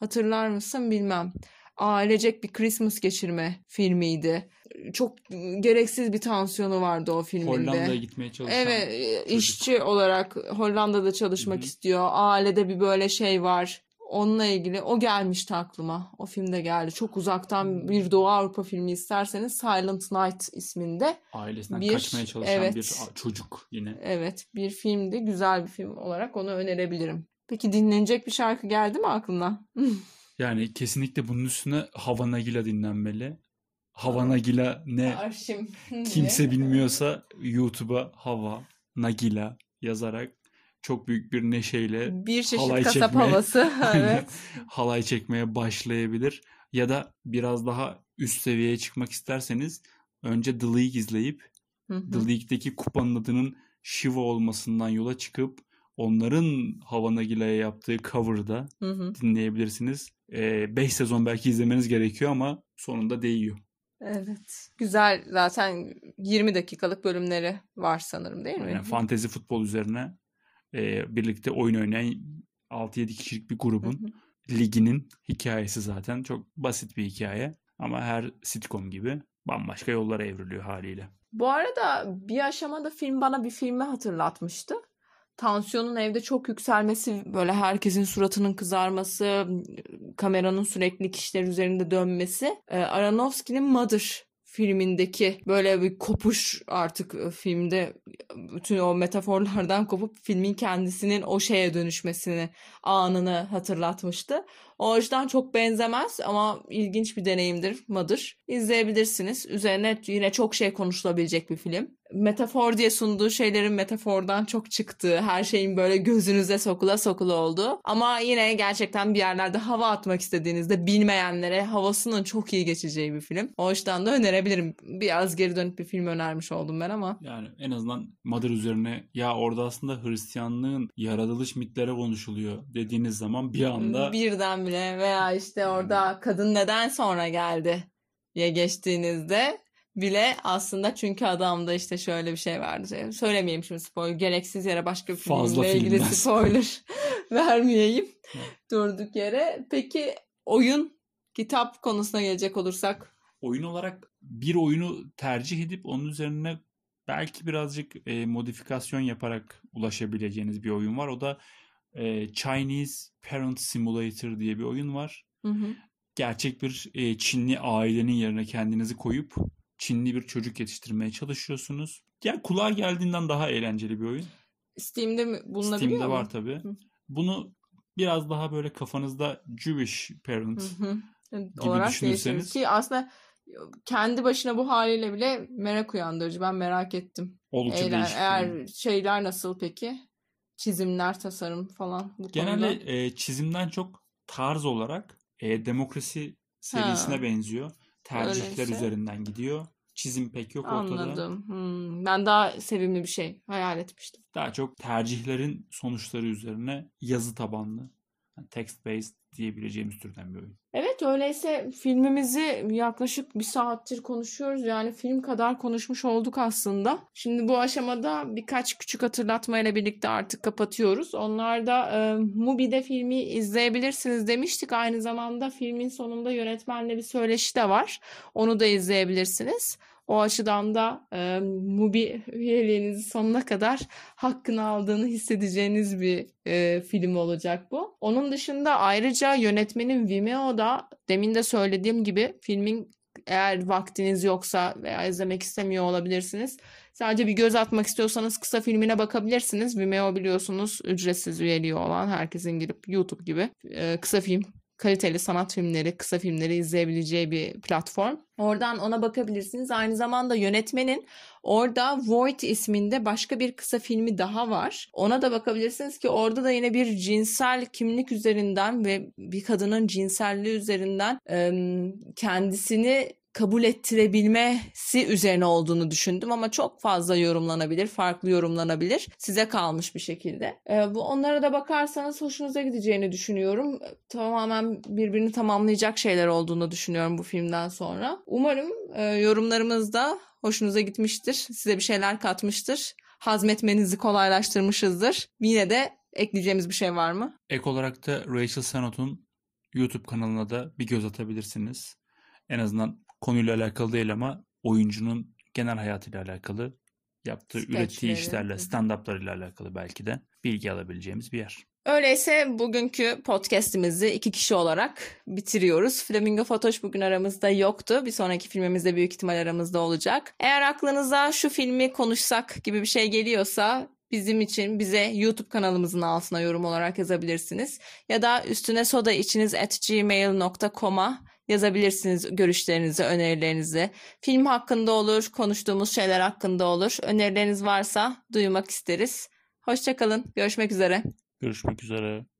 A: Hatırlar mısın bilmem. Ailecek bir Christmas geçirme filmiydi. Çok gereksiz bir tansiyonu vardı o filminde.
B: Hollanda'ya gitmeye çalışan
A: Evet,
B: çocuk.
A: işçi olarak Hollanda'da çalışmak
B: Hı hı.
A: istiyor. Ailede bir böyle şey var. Onunla ilgili o gelmişti aklıma. O filmde geldi. Çok uzaktan bir Doğu Avrupa filmi isterseniz Silent Night isminde.
B: ailesinden
A: Bir-
B: kaçmaya çalışan
A: evet.
B: bir çocuk yine.
A: Evet, bir filmdi. Güzel bir film olarak onu önerebilirim. Peki dinlenecek bir şarkı geldi mi aklına?
B: Yani kesinlikle bunun üstüne Havana Gila dinlenmeli. Havana Gila ne
A: Arşim.
B: kimse bilmiyorsa YouTube'a Hava Nagila yazarak çok büyük bir neşeyle
A: Bir çeşit
B: halay
A: kasap
B: çekmeye-
A: havası. evet.
B: halay çekmeye başlayabilir. Ya da biraz daha üst seviyeye çıkmak isterseniz önce The League izleyip
A: Hı hı.
B: The League'deki kupanın adının Shiva olmasından yola çıkıp onların Havana Gila'ya yaptığı cover'da
A: Hı hı.
B: dinleyebilirsiniz. 5 sezon belki izlemeniz gerekiyor ama sonunda değiyor.
A: Evet. Güzel zaten 20 dakikalık bölümleri var sanırım değil mi?
B: Yani fantezi futbol üzerine e, birlikte oyun oynayan 6-7 kişilik bir grubun liginin hikayesi zaten çok basit bir hikaye. Ama her sitcom gibi bambaşka yollara evriliyor haliyle.
A: Bu arada bir aşamada film bana bir filmi hatırlatmıştı. Tansiyonun evde çok yükselmesi, böyle herkesin suratının kızarması, kameranın sürekli kişiler üzerinde dönmesi. Ee, Aronofsky'nin Mother filmindeki böyle bir kopuş artık e, filmde bütün o metaforlardan kopup filmin kendisinin o şeye dönüşmesini anını hatırlatmıştı. O açıdan çok benzemez ama ilginç bir deneyimdir Mother. İzleyebilirsiniz. Üzerine yine çok şey konuşulabilecek bir film. Metafor diye sunduğu şeylerin metafordan çok çıktığı, her şeyin böyle gözünüze sokula sokula olduğu. Ama yine gerçekten bir yerlerde hava atmak istediğinizde bilmeyenlere havasının çok iyi geçeceği bir film. O açıdan da önerebilirim. Biraz geri dönüp bir film önermiş oldum ben ama.
B: Yani en azından Mother üzerine ya orada aslında Hristiyanlığın yaratılış mitleri konuşuluyor dediğiniz zaman bir anda
A: Birden bile veya işte orada kadın neden sonra geldi diye geçtiğinizde bile aslında çünkü adamda işte şöyle bir şey vardı. Söylemeyeyim şimdi spoiler. Gereksiz yere başka bir
B: Fazla
A: filmle ilgili
B: filmden
A: spoiler vermeyeyim. Durduk yere. Peki oyun, kitap konusuna gelecek olursak.
B: oyun olarak bir oyunu tercih edip onun üzerine belki birazcık e, modifikasyon yaparak ulaşabileceğiniz bir oyun var. O da e, Chinese Parent Simulator diye bir oyun var.
A: Hı hı.
B: Gerçek bir e, Çinli ailenin yerine kendinizi koyup Çinli bir çocuk yetiştirmeye çalışıyorsunuz. Yani kulağa geldiğinden daha eğlenceli bir oyun.
A: Steam'de mi bulunabiliyor
B: Steam'de
A: mu?
B: var tabii.
A: Hı.
B: Bunu biraz daha böyle kafanızda Jewish Parent
A: Hı hı.
B: gibi
A: olarak
B: düşünürseniz-
A: ki aslında kendi başına bu haliyle bile merak uyandırıcı. Ben merak ettim.
B: oldukça
A: Eğlen,
B: değişik
A: eğer şeyler nasıl peki? Çizimler, tasarım falan bu konuda.
B: Genelde e, çizimden çok tarz olarak e, demokrasi serisine
A: Ha.
B: benziyor. Tercihler
A: Öyleyse.
B: üzerinden gidiyor. Çizim pek yok ortada.
A: Anladım. Hmm, Ben daha sevimli bir şey hayal etmiştim.
B: Daha çok tercihlerin sonuçları üzerine yazı tabanlı, text based diyebileceğimiz türden bir oyun.
A: Evet öyleyse filmimizi yaklaşık bir saattir konuşuyoruz. Yani film kadar konuşmuş olduk aslında. Şimdi bu aşamada birkaç küçük hatırlatmayla birlikte artık kapatıyoruz. Onlar da e, Mubi'de filmi izleyebilirsiniz demiştik. Aynı zamanda filmin sonunda yönetmenle bir söyleşi de var. Onu da izleyebilirsiniz. O açıdan da e, Mubi üyeliğinizi sonuna kadar hakkını aldığını hissedeceğiniz bir e, film olacak bu. Onun dışında ayrıca yönetmenin Vimeo'da demin de söylediğim gibi filmin eğer vaktiniz yoksa veya izlemek istemiyor olabilirsiniz. Sadece bir göz atmak istiyorsanız kısa filmine bakabilirsiniz. Vimeo biliyorsunuz ücretsiz üyeliği olan herkesin girip YouTube gibi e, kısa film kaliteli sanat filmleri, kısa filmleri izleyebileceği bir platform. Oradan ona bakabilirsiniz. Aynı zamanda yönetmenin orada Void isminde başka bir kısa filmi daha var. Ona da bakabilirsiniz ki orada da yine bir cinsel kimlik üzerinden ve bir kadının cinselliği üzerinden kendisini kabul ettirebilmesi üzerine olduğunu düşündüm ama çok fazla yorumlanabilir, farklı yorumlanabilir. Size kalmış bir şekilde. E, bu onlara da bakarsanız hoşunuza gideceğini düşünüyorum. Tamamen birbirini tamamlayacak şeyler olduğunu düşünüyorum bu filmden sonra. Umarım e, yorumlarımız da hoşunuza gitmiştir. Size bir şeyler katmıştır. Hazmetmenizi kolaylaştırmışızdır. Yine de ekleyeceğimiz bir şey var mı?
B: Ek olarak da Rachel Senot'un YouTube kanalına da bir göz atabilirsiniz. En azından konuyla alakalı değil ama oyuncunun genel hayatıyla alakalı yaptığı, Sketchleri. ürettiği işlerle, stand-up'larıyla alakalı belki de bilgi alabileceğimiz bir yer.
A: Öyleyse bugünkü podcast'imizi iki kişi olarak bitiriyoruz. Flamingo Fatoş bugün aramızda yoktu. Bir sonraki filmimizde büyük ihtimal aramızda olacak. Eğer aklınıza şu filmi konuşsak gibi bir şey geliyorsa bizim için bize YouTube kanalımızın altına yorum olarak yazabilirsiniz. Ya da üstüne soda içiniz at gmail.com'a yazabilirsiniz görüşlerinizi, önerilerinizi. Film hakkında olur, konuştuğumuz şeyler hakkında olur. Önerileriniz varsa duymak isteriz. Hoşçakalın. Görüşmek üzere.
B: Görüşmek üzere.